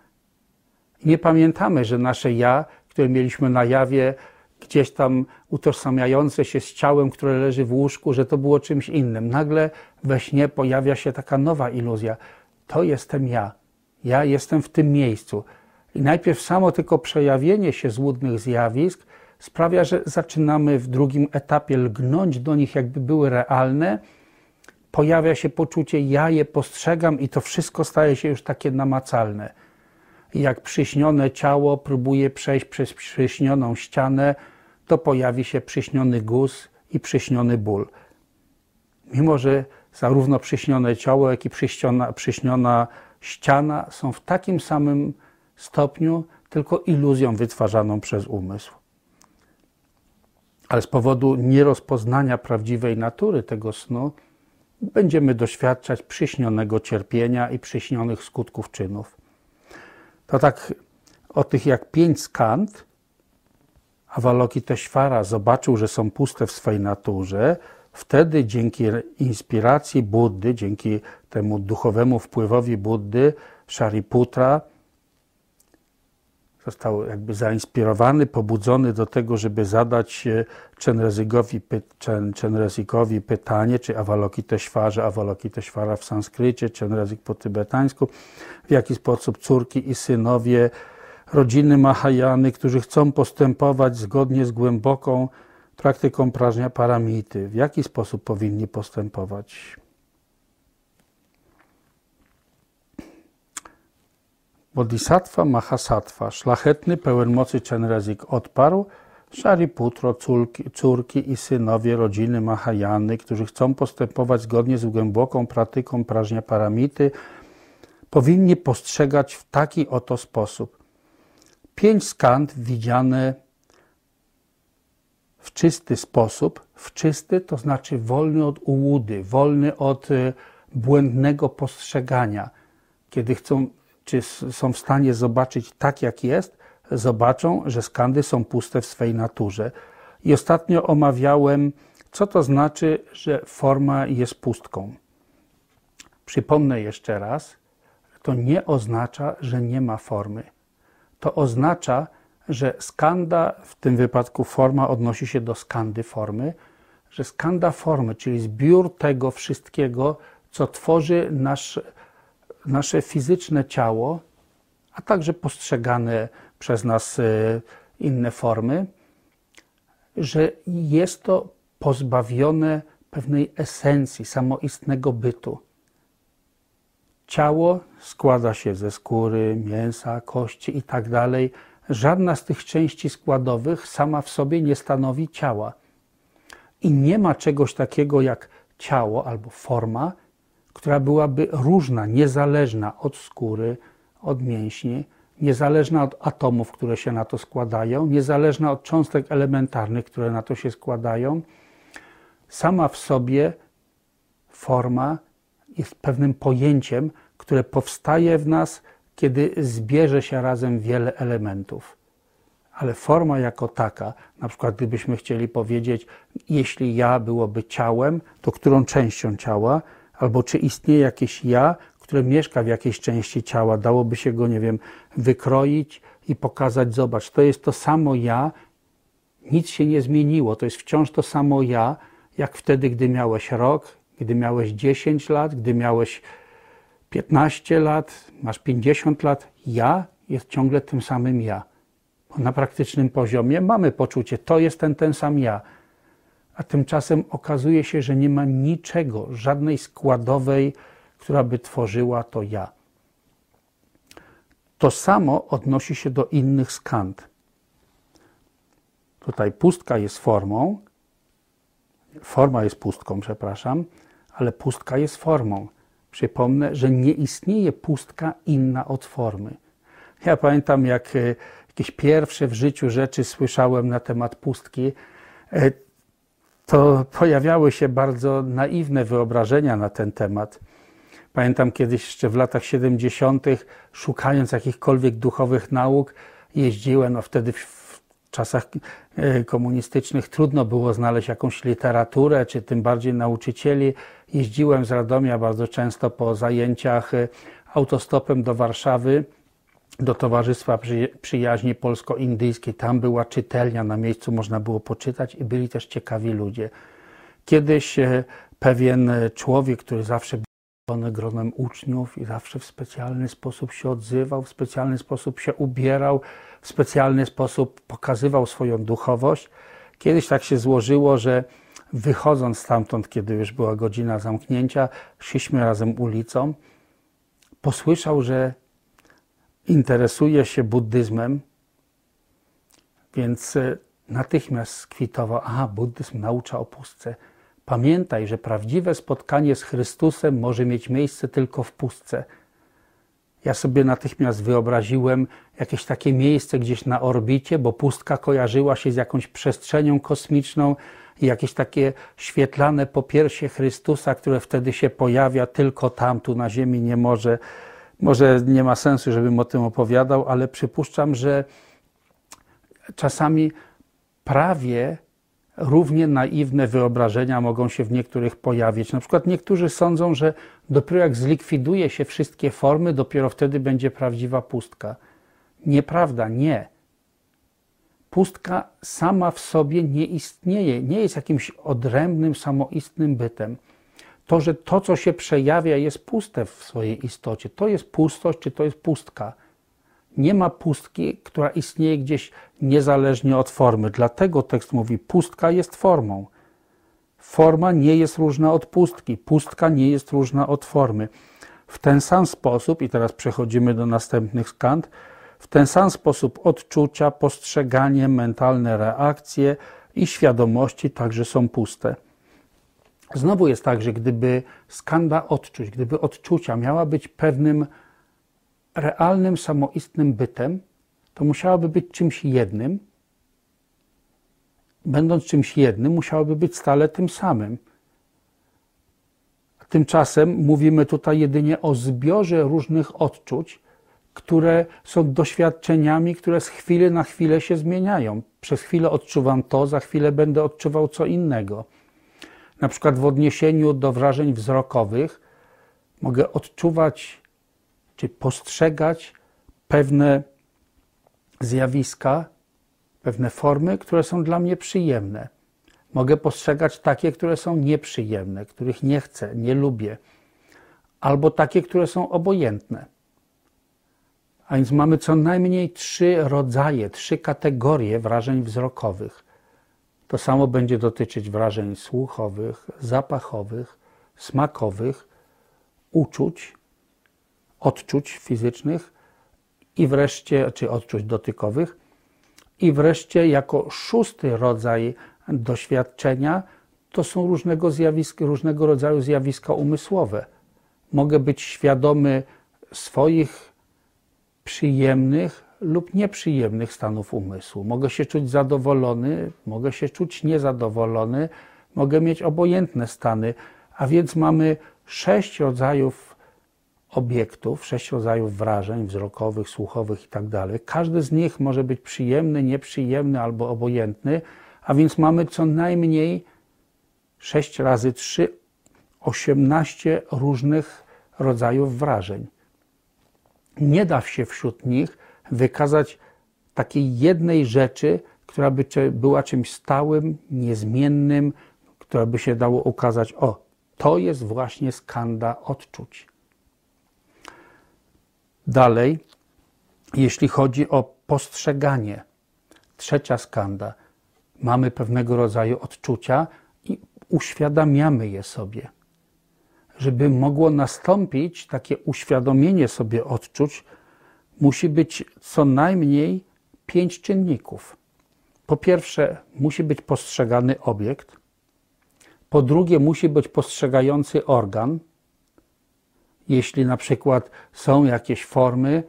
I nie pamiętamy, że nasze ja, które mieliśmy na jawie, gdzieś tam utożsamiające się z ciałem, które leży w łóżku, że to było czymś innym. Nagle we śnie pojawia się taka nowa iluzja. To jestem ja. Ja jestem w tym miejscu. I najpierw samo tylko przejawienie się złudnych zjawisk sprawia, że zaczynamy w drugim etapie lgnąć do nich, jakby były realne. Pojawia się poczucie, ja je postrzegam, i to wszystko staje się już takie namacalne. Jak przyśnione ciało próbuje przejść przez przyśnioną ścianę, to pojawi się przyśniony guz i przyśniony ból. Mimo, że zarówno przyśnione ciało, jak i przyśniona, przyśniona ściana są w takim samym stopniu, tylko iluzją wytwarzaną przez umysł. Ale z powodu nierozpoznania prawdziwej natury tego snu, będziemy doświadczać przyśnionego cierpienia i przyśnionych skutków czynów. To tak o tych jak pięć skand, Avalokiteshvara zobaczył, że są puste w swej naturze, wtedy dzięki inspiracji Buddy, dzięki temu duchowemu wpływowi Buddy, Shariputra został jakby zainspirowany, pobudzony do tego, żeby zadać Chenrezigowi, Chenrezigowi pytanie, czy Avalokiteshvarze, Avalokiteshvara w sanskrycie, Chenrezik po tybetańsku, w jaki sposób córki i synowie rodziny Mahajany, którzy chcą postępować zgodnie z głęboką praktyką prażnia paramity, w jaki sposób powinni postępować. Bodhisattva Mahasattva, szlachetny, pełen mocy Chenrezik odparł, Putro, córki, córki i synowie rodziny Mahajany, którzy chcą postępować zgodnie z głęboką praktyką prażnia paramity, powinni postrzegać w taki oto sposób. Pięć skand widziane w czysty sposób, w czysty to znaczy wolny od ułudy, wolny od y, błędnego postrzegania. Kiedy chcą czy są w stanie zobaczyć tak, jak jest, zobaczą, że skandy są puste w swej naturze. I ostatnio omawiałem, co to znaczy, że forma jest pustką. Przypomnę jeszcze raz, to nie oznacza, że nie ma formy. To oznacza, że skanda, w tym wypadku forma odnosi się do skandy formy, że skanda formy, czyli zbiór tego wszystkiego, co tworzy nasz nasze fizyczne ciało, a także postrzegane przez nas e, inne formy, że jest to pozbawione pewnej esencji, samoistnego bytu. Ciało składa się ze skóry, mięsa, kości i tak. Żadna z tych części składowych sama w sobie nie stanowi ciała. I nie ma czegoś takiego jak ciało albo forma, która byłaby różna, niezależna od skóry, od mięśni, niezależna od atomów, które się na to składają, niezależna od cząstek elementarnych, które na to się składają. Sama w sobie forma jest pewnym pojęciem, które powstaje w nas, kiedy zbierze się razem wiele elementów. Ale forma jako taka, na przykład gdybyśmy chcieli powiedzieć, jeśli ja byłoby ciałem, to którą częścią ciała, albo czy istnieje jakieś ja, które mieszka w jakiejś części ciała, dałoby się go, nie wiem, wykroić i pokazać, zobacz, to jest to samo ja, nic się nie zmieniło, to jest wciąż to samo ja, jak wtedy, gdy miałeś rok, gdy miałeś 10 lat, gdy miałeś 15 lat, masz 50 lat, ja jest ciągle tym samym ja. Bo na praktycznym poziomie mamy poczucie, to jest ten, ten sam ja a tymczasem okazuje się, że nie ma niczego, żadnej składowej, która by tworzyła to ja. To samo odnosi się do innych skand. Tutaj pustka jest formą, forma jest pustką, przepraszam, ale pustka jest formą. Przypomnę, że nie istnieje pustka inna od formy. Ja pamiętam, jak e, jakieś pierwsze w życiu rzeczy słyszałem na temat pustki, e, to pojawiały się bardzo naiwne wyobrażenia na ten temat. Pamiętam kiedyś jeszcze w latach 70., szukając jakichkolwiek duchowych nauk, jeździłem, no wtedy w czasach e, komunistycznych trudno było znaleźć jakąś literaturę, czy tym bardziej nauczycieli. Jeździłem z Radomia bardzo często po zajęciach e, autostopem do Warszawy, do Towarzystwa Przyjaźni Polsko-Indyjskiej. Tam była czytelnia, na miejscu można było poczytać i byli też ciekawi ludzie. Kiedyś e, pewien człowiek, który zawsze gronem uczniów i zawsze w specjalny sposób się odzywał, w specjalny sposób się ubierał, w specjalny sposób pokazywał swoją duchowość. Kiedyś tak się złożyło, że wychodząc stamtąd, kiedy już była godzina zamknięcia, szliśmy razem ulicą, posłyszał, że interesuje się buddyzmem, więc e, natychmiast skwitował, aha, buddyzm naucza o pustce. Pamiętaj, że prawdziwe spotkanie z Chrystusem może mieć miejsce tylko w pustce. Ja sobie natychmiast wyobraziłem jakieś takie miejsce gdzieś na orbicie, bo pustka kojarzyła się z jakąś przestrzenią kosmiczną i jakieś takie świetlane popiersie Chrystusa, które wtedy się pojawia tylko tam, tu na Ziemi nie może. Może nie ma sensu, żebym o tym opowiadał, ale przypuszczam, że czasami prawie równie naiwne wyobrażenia mogą się w niektórych pojawić. Na przykład niektórzy sądzą, że dopiero jak zlikwiduje się wszystkie formy, dopiero wtedy będzie prawdziwa pustka. Nieprawda, nie. Pustka sama w sobie nie istnieje, nie jest jakimś odrębnym, samoistnym bytem. To, że to, co się przejawia, jest puste w swojej istocie, to jest pustość, czy to jest pustka. Nie ma pustki, która istnieje gdzieś niezależnie od formy. Dlatego tekst mówi: pustka jest formą. Forma nie jest różna od pustki, pustka nie jest różna od formy. W ten sam sposób, i teraz przechodzimy do następnych skand, w ten sam sposób odczucia, postrzeganie, mentalne reakcje i świadomości także są puste. Znowu jest tak, że gdyby skanda odczuć, gdyby odczucia miała być pewnym realnym, samoistnym bytem, to musiałaby być czymś jednym. Będąc czymś jednym, musiałoby być stale tym samym. Tymczasem mówimy tutaj jedynie o zbiorze różnych odczuć, które są doświadczeniami, które z chwili na chwilę się zmieniają. Przez chwilę odczuwam to, za chwilę będę odczuwał co innego. Na przykład w odniesieniu do wrażeń wzrokowych mogę odczuwać czy postrzegać pewne zjawiska, pewne formy, które są dla mnie przyjemne. Mogę postrzegać takie, które są nieprzyjemne, których nie chcę, nie lubię, albo takie, które są obojętne. A więc mamy co najmniej trzy rodzaje, trzy kategorie wrażeń wzrokowych. To samo będzie dotyczyć wrażeń słuchowych, zapachowych, smakowych, uczuć, odczuć fizycznych i wreszcie, czy odczuć dotykowych, i wreszcie jako szósty rodzaj doświadczenia to są różnego, różnego rodzaju zjawiska umysłowe. Mogę być świadomy swoich przyjemnych lub nieprzyjemnych stanów umysłu. Mogę się czuć zadowolony, mogę się czuć niezadowolony, mogę mieć obojętne stany, a więc mamy sześć rodzajów obiektów, sześć rodzajów wrażeń wzrokowych, słuchowych itd. Tak Każdy z nich może być przyjemny, nieprzyjemny albo obojętny, a więc mamy co najmniej 6 razy 3, 18 różnych rodzajów wrażeń. Nie da się wśród nich wykazać takiej jednej rzeczy, która by była czymś stałym, niezmiennym, która by się dało ukazać, o, to jest właśnie skanda odczuć. Dalej, jeśli chodzi o postrzeganie, trzecia skanda, mamy pewnego rodzaju odczucia i uświadamiamy je sobie. Żeby mogło nastąpić takie uświadomienie sobie odczuć, musi być co najmniej pięć czynników. Po pierwsze, musi być postrzegany obiekt. Po drugie, musi być postrzegający organ. Jeśli na przykład są jakieś formy,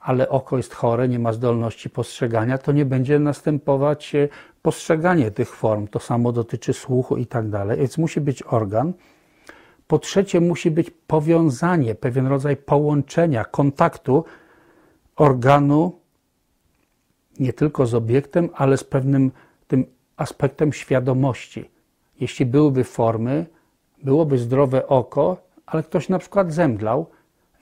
ale oko jest chore, nie ma zdolności postrzegania, to nie będzie następować e, postrzeganie tych form. To samo dotyczy słuchu i tak dalej. Więc musi być organ. Po trzecie, musi być powiązanie, pewien rodzaj połączenia, kontaktu organu nie tylko z obiektem, ale z pewnym tym aspektem świadomości. Jeśli byłyby formy, byłoby zdrowe oko, ale ktoś na przykład zemdlał,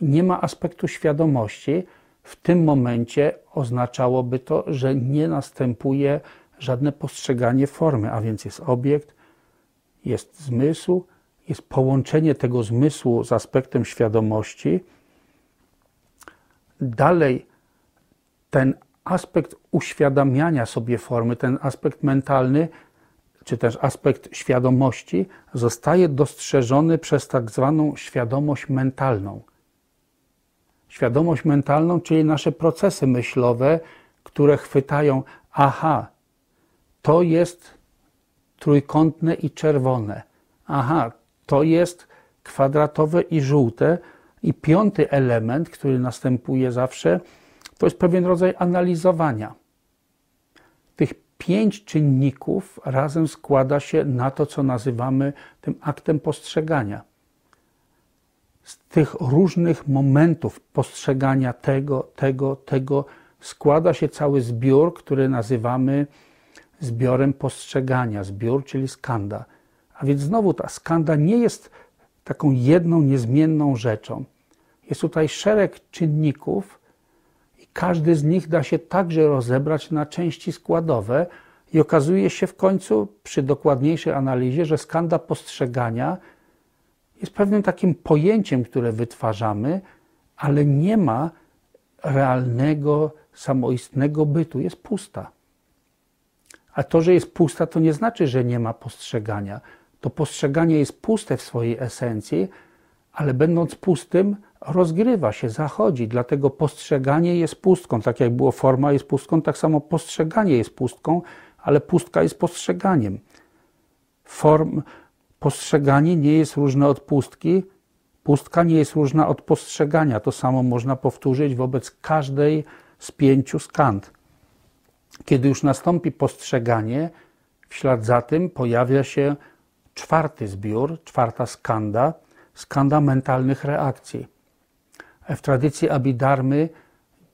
nie ma aspektu świadomości, w tym momencie oznaczałoby to, że nie następuje żadne postrzeganie formy, a więc jest obiekt, jest zmysł, jest połączenie tego zmysłu z aspektem świadomości. Dalej, ten aspekt uświadamiania sobie formy, ten aspekt mentalny, czy też aspekt świadomości, zostaje dostrzeżony przez tak zwaną świadomość mentalną. Świadomość mentalną, czyli nasze procesy myślowe, które chwytają, aha, to jest trójkątne i czerwone, aha, to jest kwadratowe i żółte. I piąty element, który następuje zawsze, to jest pewien rodzaj analizowania. Tych pięć czynników razem składa się na to, co nazywamy tym aktem postrzegania. Z tych różnych momentów postrzegania tego, tego, tego składa się cały zbiór, który nazywamy zbiorem postrzegania. Zbiór, czyli skanda. A więc znowu ta skanda nie jest taką jedną, niezmienną rzeczą. Jest tutaj szereg czynników, każdy z nich da się także rozebrać na części składowe i okazuje się w końcu przy dokładniejszej analizie, że skanda postrzegania jest pewnym takim pojęciem, które wytwarzamy, ale nie ma realnego, samoistnego bytu, jest pusta. A to, że jest pusta, to nie znaczy, że nie ma postrzegania. To postrzeganie jest puste w swojej esencji, ale będąc pustym, rozgrywa się, zachodzi. Dlatego postrzeganie jest pustką. Tak jak było forma jest pustką, tak samo postrzeganie jest pustką, ale pustka jest postrzeganiem. Form, postrzeganie nie jest różne od pustki, pustka nie jest różna od postrzegania. To samo można powtórzyć wobec każdej z pięciu skand. Kiedy już nastąpi postrzeganie, w ślad za tym pojawia się czwarty zbiór, czwarta skanda, skanda mentalnych reakcji w tradycji Abidarmy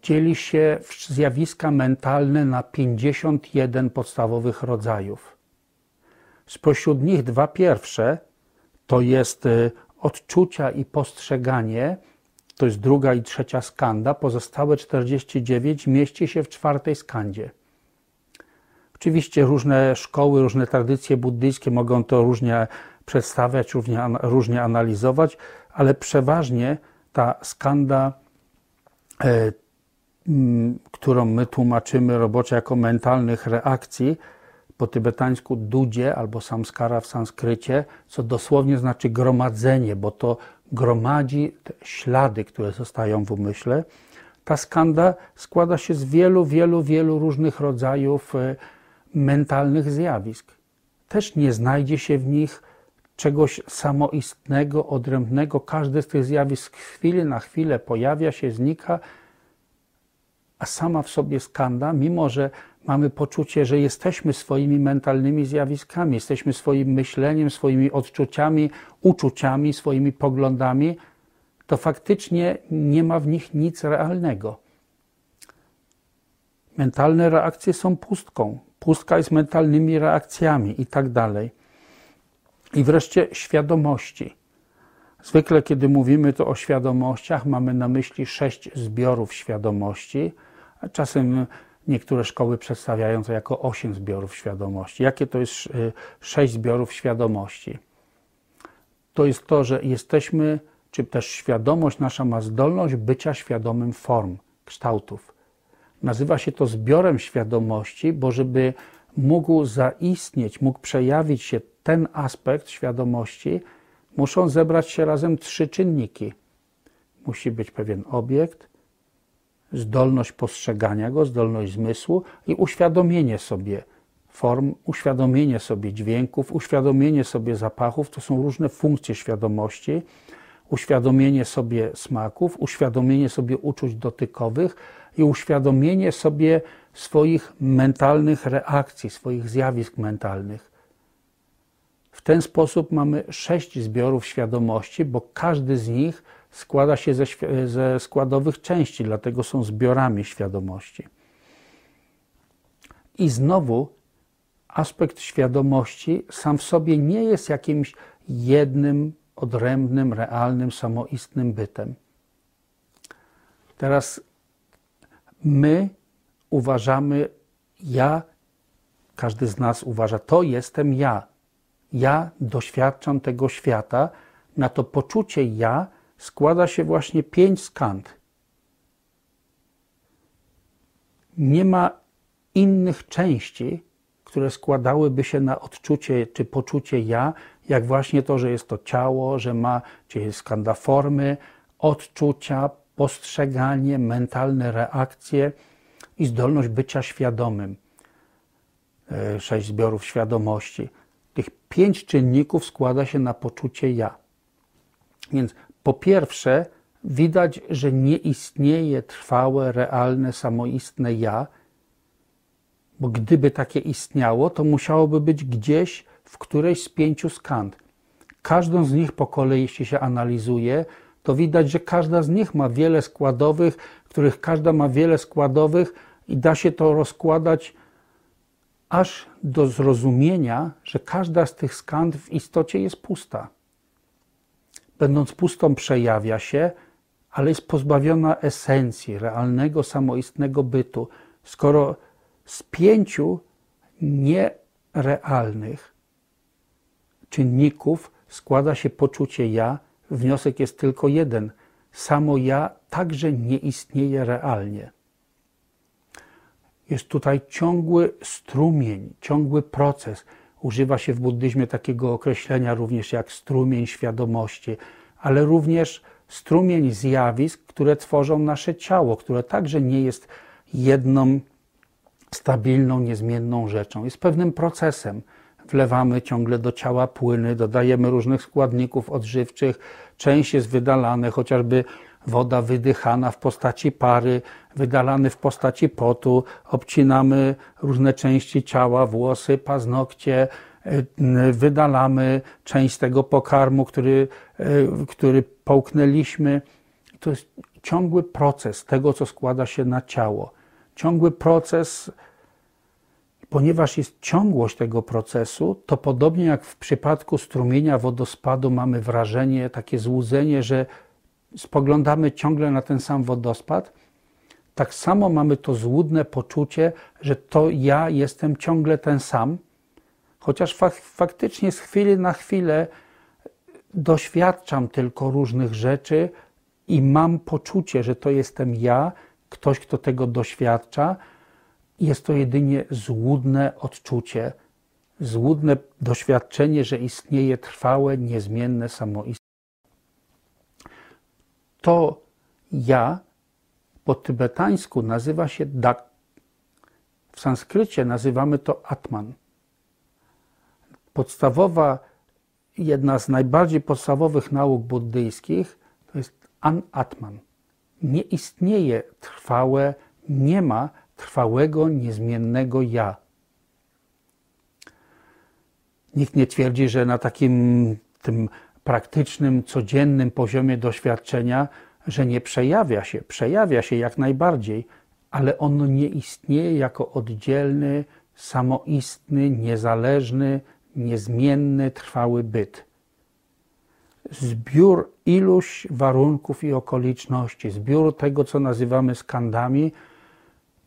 dzieli się zjawiska mentalne na 51 podstawowych rodzajów. Spośród nich dwa pierwsze to jest y, odczucia i postrzeganie, to jest druga i trzecia skanda, pozostałe 49 mieści się w czwartej skandzie. Oczywiście różne szkoły, różne tradycje buddyjskie mogą to różnie przedstawiać, różnie, różnie analizować, ale przeważnie ta skanda, e, którą my tłumaczymy roboczo jako mentalnych reakcji, po tybetańsku dudzie albo samskara w sanskrycie, co dosłownie znaczy gromadzenie, bo to gromadzi ślady, które zostają w umyśle. Ta skanda składa się z wielu, wielu, wielu różnych rodzajów e, mentalnych zjawisk. Też nie znajdzie się w nich czegoś samoistnego, odrębnego. Każde z tych zjawisk z chwili na chwilę pojawia się, znika, a sama w sobie skanda, mimo że mamy poczucie, że jesteśmy swoimi mentalnymi zjawiskami, jesteśmy swoim myśleniem, swoimi odczuciami, uczuciami, swoimi poglądami, to faktycznie nie ma w nich nic realnego. Mentalne reakcje są pustką, pustka jest mentalnymi reakcjami i tak dalej. I wreszcie świadomości. Zwykle, kiedy mówimy to o świadomościach, mamy na myśli sześć zbiorów świadomości, czasem niektóre szkoły przedstawiają to jako osiem zbiorów świadomości. Jakie to jest y, sześć zbiorów świadomości? To jest to, że jesteśmy, czy też świadomość nasza ma zdolność bycia świadomym form, kształtów. Nazywa się to zbiorem świadomości, bo żeby mógł zaistnieć, mógł przejawić się ten aspekt świadomości, muszą zebrać się razem trzy czynniki. Musi być pewien obiekt, zdolność postrzegania go, zdolność zmysłu i uświadomienie sobie form, uświadomienie sobie dźwięków, uświadomienie sobie zapachów. To są różne funkcje świadomości. uświadomienie sobie smaków, uświadomienie sobie uczuć dotykowych i uświadomienie sobie swoich mentalnych reakcji, swoich zjawisk mentalnych. W ten sposób mamy sześć zbiorów świadomości, bo każdy z nich składa się ze, ze składowych części, dlatego są zbiorami świadomości. I znowu aspekt świadomości sam w sobie nie jest jakimś jednym, odrębnym, realnym, samoistnym bytem. Teraz my uważamy, ja, każdy z nas uważa, to jestem ja. Ja doświadczam tego świata. Na to poczucie ja składa się właśnie pięć skand. Nie ma innych części, które składałyby się na odczucie czy poczucie ja, jak właśnie to, że jest to ciało, że ma, czy jest skanda formy, odczucia, postrzeganie, mentalne reakcje i zdolność bycia świadomym. E, sześć zbiorów świadomości. Tych pięć czynników składa się na poczucie ja. Więc po pierwsze, widać, że nie istnieje trwałe, realne, samoistne ja, bo gdyby takie istniało, to musiałoby być gdzieś w którejś z pięciu skand. Każdą z nich po kolei, jeśli się analizuje, to widać, że każda z nich ma wiele składowych, których każda ma wiele składowych i da się to rozkładać aż do zrozumienia, że każda z tych skand w istocie jest pusta. Będąc pustą, przejawia się, ale jest pozbawiona esencji, realnego, samoistnego bytu. Skoro z pięciu nierealnych czynników składa się poczucie ja, wniosek jest tylko jeden. Samo ja także nie istnieje realnie. Jest tutaj ciągły strumień, ciągły proces. Używa się w buddyzmie takiego określenia również jak strumień świadomości, ale również strumień zjawisk, które tworzą nasze ciało, które także nie jest jedną stabilną, niezmienną rzeczą. Jest pewnym procesem. Wlewamy ciągle do ciała płyny, dodajemy różnych składników odżywczych, część jest wydalane, chociażby woda wydychana w postaci pary, wydalany w postaci potu, obcinamy różne części ciała, włosy, paznokcie, e, wydalamy część tego pokarmu, który, e, który połknęliśmy. To jest ciągły proces tego, co składa się na ciało. Ciągły proces, ponieważ jest ciągłość tego procesu, to podobnie jak w przypadku strumienia wodospadu mamy wrażenie, takie złudzenie, że spoglądamy ciągle na ten sam wodospad, tak samo mamy to złudne poczucie, że to ja jestem ciągle ten sam, chociaż fak faktycznie z chwili na chwilę doświadczam tylko różnych rzeczy i mam poczucie, że to jestem ja, ktoś, kto tego doświadcza. Jest to jedynie złudne odczucie, złudne doświadczenie, że istnieje trwałe, niezmienne samoistnie to ja po tybetańsku nazywa się dak. W sanskrycie nazywamy to atman. Podstawowa, jedna z najbardziej podstawowych nauk buddyjskich to jest an-atman. Nie istnieje trwałe, nie ma trwałego, niezmiennego ja. Nikt nie twierdzi, że na takim tym praktycznym, codziennym poziomie doświadczenia, że nie przejawia się. Przejawia się jak najbardziej, ale ono nie istnieje jako oddzielny, samoistny, niezależny, niezmienny, trwały byt. Zbiór iluś warunków i okoliczności, zbiór tego, co nazywamy skandami,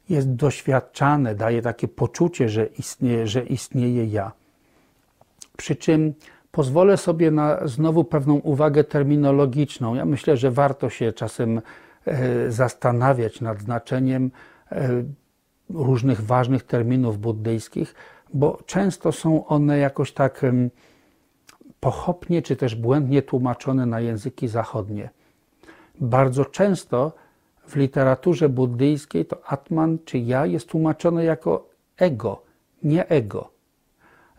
jest doświadczane, daje takie poczucie, że istnieje, że istnieje ja. Przy czym Pozwolę sobie na znowu pewną uwagę terminologiczną. Ja myślę, że warto się czasem e, zastanawiać nad znaczeniem e, różnych ważnych terminów buddyjskich, bo często są one jakoś tak pochopnie czy też błędnie tłumaczone na języki zachodnie. Bardzo często w literaturze buddyjskiej to Atman czy ja jest tłumaczone jako ego, nie ego.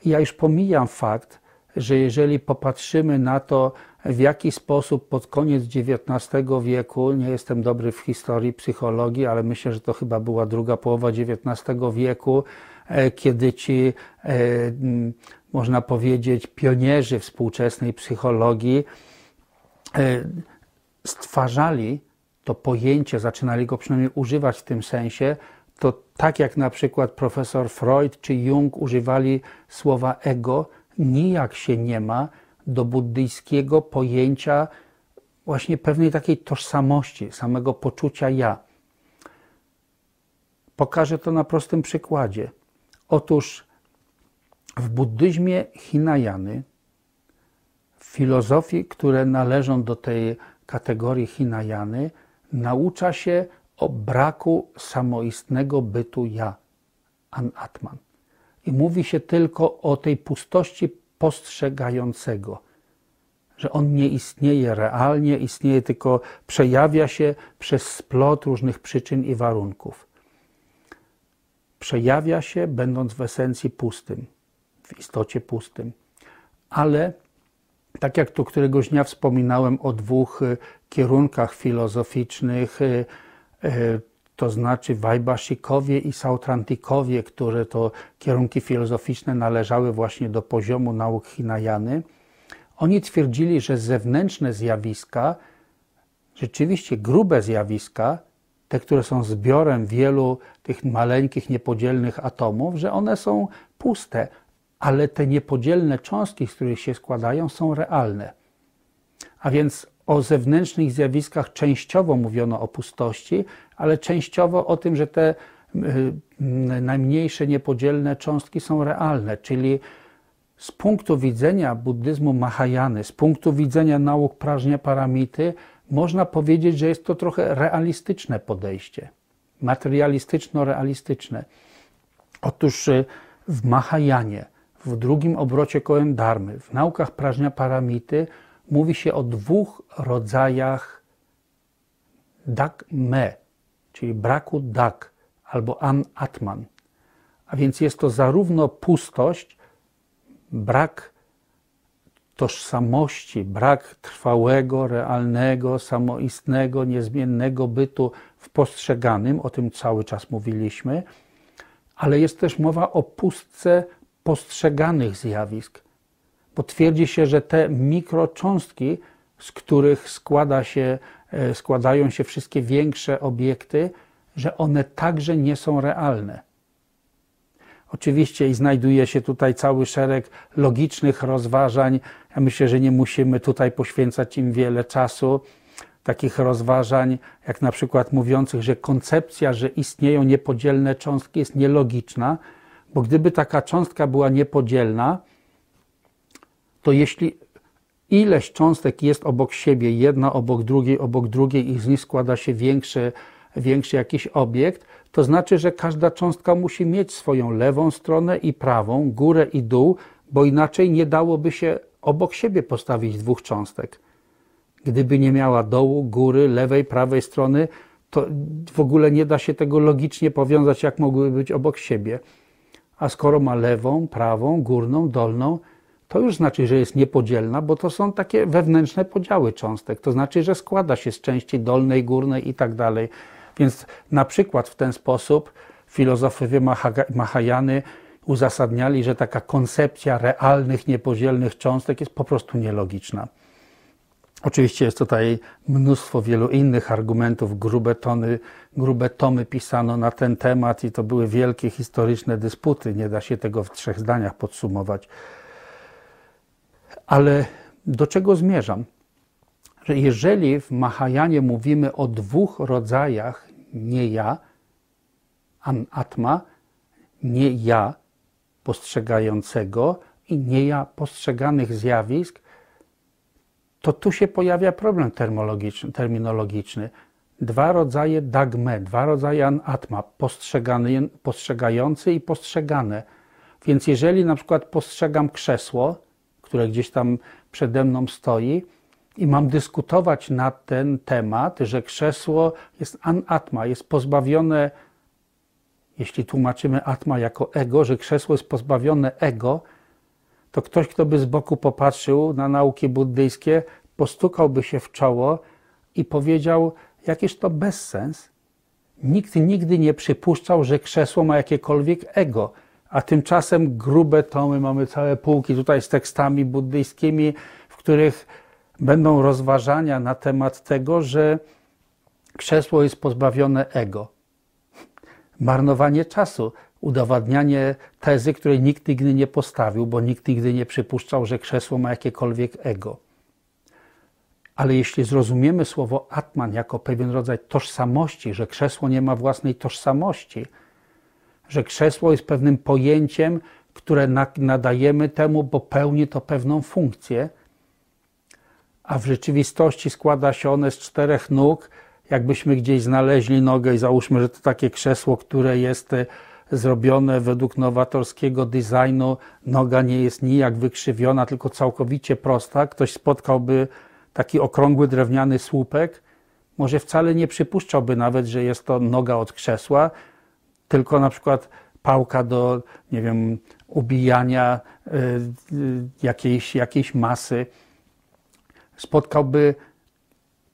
Ja już pomijam fakt, że jeżeli popatrzymy na to, w jaki sposób pod koniec XIX wieku, nie jestem dobry w historii psychologii, ale myślę, że to chyba była druga połowa XIX wieku, e, kiedy ci, e, można powiedzieć, pionierzy współczesnej psychologii e, stwarzali to pojęcie, zaczynali go przynajmniej używać w tym sensie, to tak jak na przykład profesor Freud czy Jung używali słowa ego, nijak się nie ma do buddyjskiego pojęcia właśnie pewnej takiej tożsamości, samego poczucia ja. Pokażę to na prostym przykładzie. Otóż w buddyzmie Hinayany, w filozofii, które należą do tej kategorii Hinayany, naucza się o braku samoistnego bytu ja, an-atman. I mówi się tylko o tej pustości postrzegającego, że on nie istnieje realnie, istnieje tylko, przejawia się przez splot różnych przyczyn i warunków. Przejawia się, będąc w esencji pustym, w istocie pustym. Ale tak jak tu któregoś dnia wspominałem o dwóch y, kierunkach filozoficznych, y, y, to znaczy Wajbaszikowie i Sautrantikowie, które to kierunki filozoficzne należały właśnie do poziomu nauk Hinayany, oni twierdzili, że zewnętrzne zjawiska, rzeczywiście grube zjawiska, te, które są zbiorem wielu tych maleńkich, niepodzielnych atomów, że one są puste, ale te niepodzielne cząstki, z których się składają, są realne. A więc o zewnętrznych zjawiskach częściowo mówiono o pustości, ale częściowo o tym, że te najmniejsze niepodzielne cząstki są realne, czyli z punktu widzenia buddyzmu Mahayany, z punktu widzenia nauk prażnia paramity, można powiedzieć, że jest to trochę realistyczne podejście, materialistyczno-realistyczne. Otóż y, w Mahayanie, w drugim obrocie kołem Dharmy, w naukach prażnia paramity, mówi się o dwóch rodzajach dak me, czyli braku dak albo an atman. A więc jest to zarówno pustość, brak tożsamości, brak trwałego, realnego, samoistnego, niezmiennego bytu w postrzeganym, o tym cały czas mówiliśmy, ale jest też mowa o pustce postrzeganych zjawisk, bo twierdzi się, że te mikrocząstki, z których składa się, e, składają się wszystkie większe obiekty, że one także nie są realne. Oczywiście i znajduje się tutaj cały szereg logicznych rozważań. Ja myślę, że nie musimy tutaj poświęcać im wiele czasu. Takich rozważań, jak na przykład mówiących, że koncepcja, że istnieją niepodzielne cząstki, jest nielogiczna, bo gdyby taka cząstka była niepodzielna, to jeśli ileś cząstek jest obok siebie, jedna obok drugiej, obok drugiej i z nich składa się większy, większy jakiś obiekt, to znaczy, że każda cząstka musi mieć swoją lewą stronę i prawą, górę i dół, bo inaczej nie dałoby się obok siebie postawić dwóch cząstek. Gdyby nie miała dołu, góry, lewej, prawej strony, to w ogóle nie da się tego logicznie powiązać, jak mogłyby być obok siebie. A skoro ma lewą, prawą, górną, dolną, to już znaczy, że jest niepodzielna, bo to są takie wewnętrzne podziały cząstek. To znaczy, że składa się z części dolnej, górnej i tak dalej. Więc na przykład w ten sposób filozofowie Mahajany uzasadniali, że taka koncepcja realnych, niepodzielnych cząstek jest po prostu nielogiczna. Oczywiście jest tutaj mnóstwo wielu innych argumentów, grube, tony, grube tomy pisano na ten temat i to były wielkie historyczne dysputy. Nie da się tego w trzech zdaniach podsumować. Ale do czego zmierzam? Że jeżeli w Mahajanie mówimy o dwóch rodzajach nie ja, an atma, nie ja postrzegającego i nie ja postrzeganych zjawisk, to tu się pojawia problem terminologiczny. Dwa rodzaje dagme, dwa rodzaje an atma, postrzegający i postrzegane. Więc jeżeli na przykład postrzegam krzesło, które gdzieś tam przede mną stoi, i mam dyskutować na ten temat, że krzesło jest anatma, jest pozbawione, jeśli tłumaczymy atma jako ego, że krzesło jest pozbawione ego, to ktoś, kto by z boku popatrzył na nauki buddyjskie, postukałby się w czoło i powiedział, jakiż to bezsens. Nikt nigdy nie przypuszczał, że krzesło ma jakiekolwiek ego, a tymczasem grube tomy, mamy całe półki tutaj z tekstami buddyjskimi, w których będą rozważania na temat tego, że krzesło jest pozbawione ego. Marnowanie czasu, udowadnianie tezy, której nikt nigdy nie postawił, bo nikt nigdy nie przypuszczał, że krzesło ma jakiekolwiek ego. Ale jeśli zrozumiemy słowo atman jako pewien rodzaj tożsamości, że krzesło nie ma własnej tożsamości, że krzesło jest pewnym pojęciem, które nadajemy temu, bo pełni to pewną funkcję, a w rzeczywistości składa się one z czterech nóg. Jakbyśmy gdzieś znaleźli nogę i załóżmy, że to takie krzesło, które jest e, zrobione według nowatorskiego designu, noga nie jest nijak wykrzywiona, tylko całkowicie prosta. Ktoś spotkałby taki okrągły drewniany słupek, może wcale nie przypuszczałby nawet, że jest to noga od krzesła, tylko na przykład pałka do, nie wiem, ubijania y, y, jakiejś, jakiejś masy. Spotkałby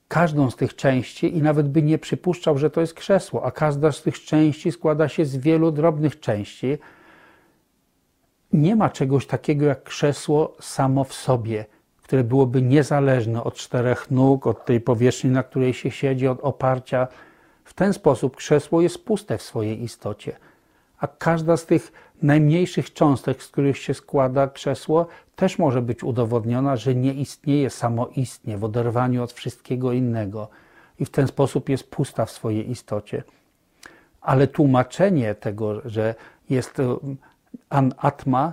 każdą z tych części i nawet by nie przypuszczał, że to jest krzesło, a każda z tych części składa się z wielu drobnych części. Nie ma czegoś takiego jak krzesło samo w sobie które byłoby niezależne od czterech nóg, od tej powierzchni, na której się siedzi, od oparcia. W ten sposób krzesło jest puste w swojej istocie. A każda z tych najmniejszych cząstek, z których się składa krzesło, też może być udowodniona, że nie istnieje samoistnie w oderwaniu od wszystkiego innego i w ten sposób jest pusta w swojej istocie. Ale tłumaczenie tego, że jest an atma,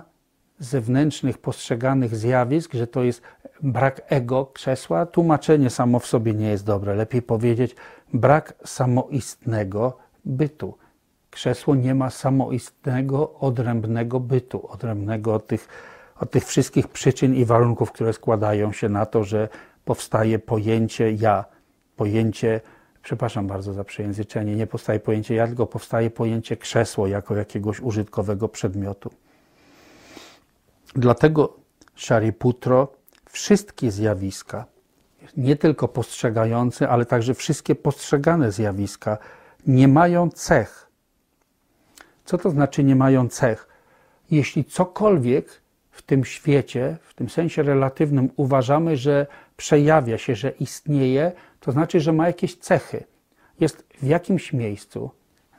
zewnętrznych postrzeganych zjawisk, że to jest brak ego krzesła, tłumaczenie samo w sobie nie jest dobre. Lepiej powiedzieć brak samoistnego bytu. Krzesło nie ma samoistnego, odrębnego bytu, odrębnego od tych, od tych wszystkich przyczyn i warunków, które składają się na to, że powstaje pojęcie ja, pojęcie, przepraszam bardzo za przejęzyczenie, nie powstaje pojęcie ja, tylko powstaje pojęcie krzesło jako jakiegoś użytkowego przedmiotu. Dlatego Shariputro wszystkie zjawiska, nie tylko postrzegające, ale także wszystkie postrzegane zjawiska, nie mają cech. Co to znaczy nie mają cech? Jeśli cokolwiek w tym świecie, w tym sensie relatywnym, uważamy, że przejawia się, że istnieje, to znaczy, że ma jakieś cechy. Jest w jakimś miejscu,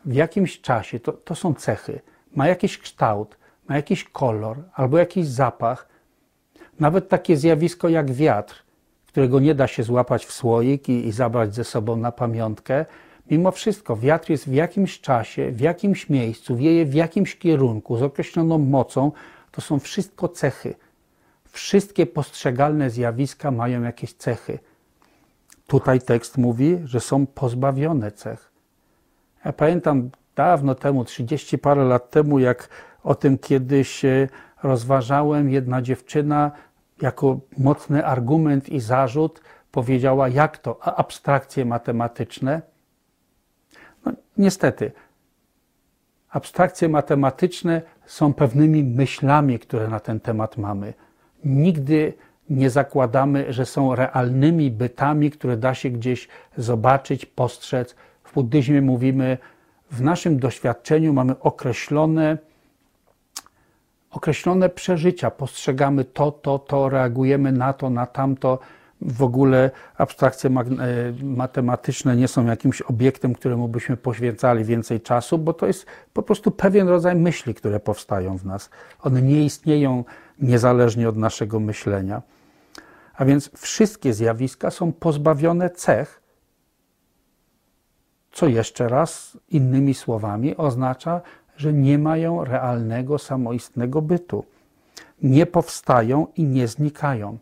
w jakimś czasie, to, to są cechy. Ma jakiś kształt, ma jakiś kolor albo jakiś zapach, nawet takie zjawisko jak wiatr, którego nie da się złapać w słoik i, i zabrać ze sobą na pamiątkę, mimo wszystko wiatr jest w jakimś czasie, w jakimś miejscu, wieje w jakimś kierunku, z określoną mocą, to są wszystko cechy. Wszystkie postrzegalne zjawiska mają jakieś cechy. Tutaj tekst mówi, że są pozbawione cech. Ja pamiętam dawno temu, 30 parę lat temu, jak o tym kiedyś rozważałem, jedna dziewczyna jako mocny argument i zarzut powiedziała, jak to abstrakcje matematyczne. No, niestety, abstrakcje matematyczne są pewnymi myślami, które na ten temat mamy. Nigdy nie zakładamy, że są realnymi bytami, które da się gdzieś zobaczyć, postrzec. W buddyzmie mówimy, w naszym doświadczeniu mamy określone określone przeżycia, postrzegamy to, to, to, reagujemy na to, na tamto. W ogóle abstrakcje e, matematyczne nie są jakimś obiektem, któremu byśmy poświęcali więcej czasu, bo to jest po prostu pewien rodzaj myśli, które powstają w nas. One nie istnieją niezależnie od naszego myślenia. A więc wszystkie zjawiska są pozbawione cech, co jeszcze raz innymi słowami oznacza, że nie mają realnego, samoistnego bytu. Nie powstają i nie znikają.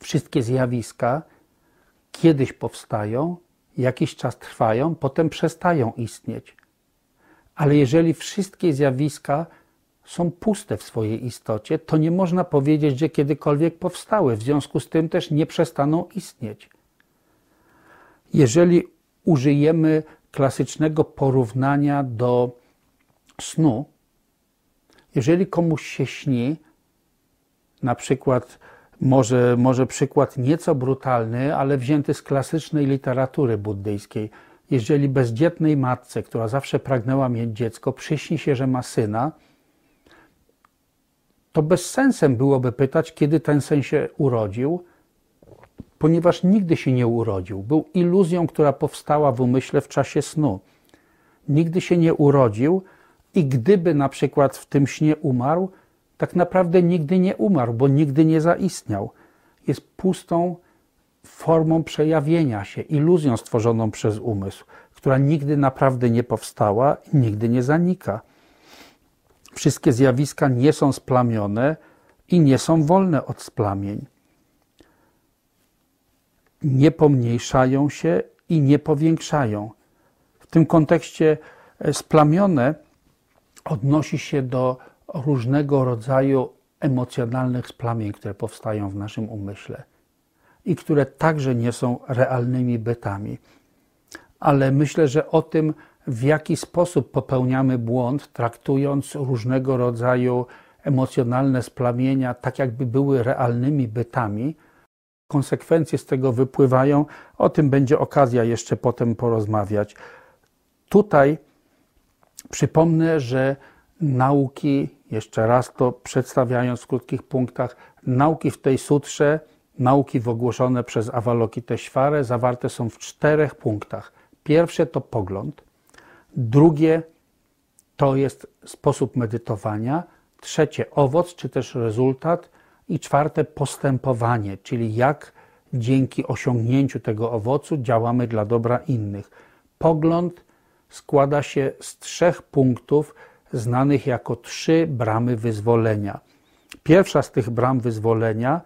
Wszystkie zjawiska kiedyś powstają, jakiś czas trwają, potem przestają istnieć. Ale jeżeli wszystkie zjawiska są puste w swojej istocie, to nie można powiedzieć, że kiedykolwiek powstały, w związku z tym też nie przestaną istnieć. Jeżeli użyjemy klasycznego porównania do snu, jeżeli komuś się śni, na przykład może, może przykład nieco brutalny, ale wzięty z klasycznej literatury buddyjskiej. Jeżeli bezdzietnej matce, która zawsze pragnęła mieć dziecko, przyśni się, że ma syna, to bez sensem byłoby pytać, kiedy ten syn się urodził, ponieważ nigdy się nie urodził. Był iluzją, która powstała w umyśle w czasie snu. Nigdy się nie urodził i gdyby na przykład w tym śnie umarł, tak naprawdę nigdy nie umarł, bo nigdy nie zaistniał. Jest pustą formą przejawienia się, iluzją stworzoną przez umysł, która nigdy naprawdę nie powstała i nigdy nie zanika. Wszystkie zjawiska nie są splamione i nie są wolne od splamień. Nie pomniejszają się i nie powiększają. W tym kontekście e, splamione odnosi się do różnego rodzaju emocjonalnych splamień, które powstają w naszym umyśle i które także nie są realnymi bytami. Ale myślę, że o tym, w jaki sposób popełniamy błąd, traktując różnego rodzaju emocjonalne splamienia tak, jakby były realnymi bytami, konsekwencje z tego wypływają. O tym będzie okazja jeszcze potem porozmawiać. Tutaj przypomnę, że nauki, jeszcze raz to przedstawiając w krótkich punktach, nauki w tej sutrze, nauki ogłoszone przez Avalokiteshvarę zawarte są w czterech punktach. Pierwsze to pogląd, drugie to jest sposób medytowania, trzecie owoc czy też rezultat i czwarte postępowanie, czyli jak dzięki osiągnięciu tego owocu działamy dla dobra innych. Pogląd składa się z trzech punktów, znanych jako trzy bramy wyzwolenia. Pierwsza z tych bram wyzwolenia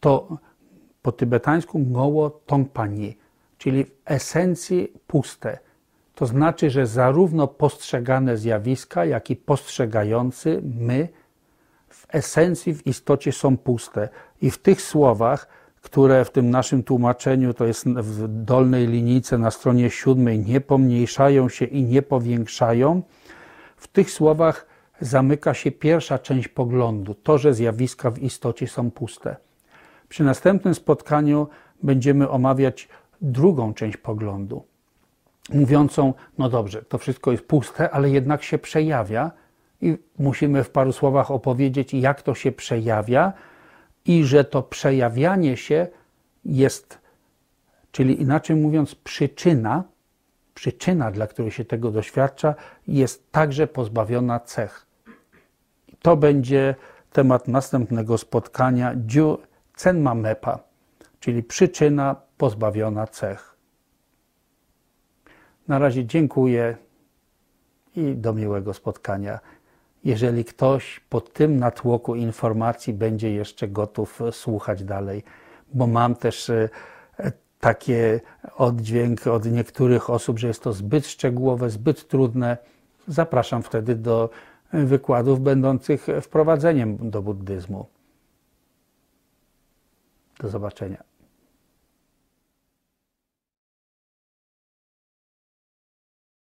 to po tybetańsku Ngoło Tongpani, czyli w esencji puste. To znaczy, że zarówno postrzegane zjawiska, jak i postrzegający my w esencji, w istocie są puste. I w tych słowach, które w tym naszym tłumaczeniu, to jest w dolnej linijce na stronie siódmej, nie pomniejszają się i nie powiększają, w tych słowach zamyka się pierwsza część poglądu, to, że zjawiska w istocie są puste. Przy następnym spotkaniu będziemy omawiać drugą część poglądu, mówiącą: No dobrze, to wszystko jest puste, ale jednak się przejawia, i musimy w paru słowach opowiedzieć, jak to się przejawia, i że to przejawianie się jest, czyli inaczej mówiąc, przyczyna przyczyna, dla której się tego doświadcza, jest także pozbawiona cech. To będzie temat następnego spotkania Dziu Cenma Mepa, czyli przyczyna pozbawiona cech. Na razie dziękuję i do miłego spotkania. Jeżeli ktoś po tym natłoku informacji będzie jeszcze gotów słuchać dalej, bo mam też e, takie oddźwięk od niektórych osób, że jest to zbyt szczegółowe, zbyt trudne. Zapraszam wtedy do wykładów będących wprowadzeniem do buddyzmu. Do zobaczenia.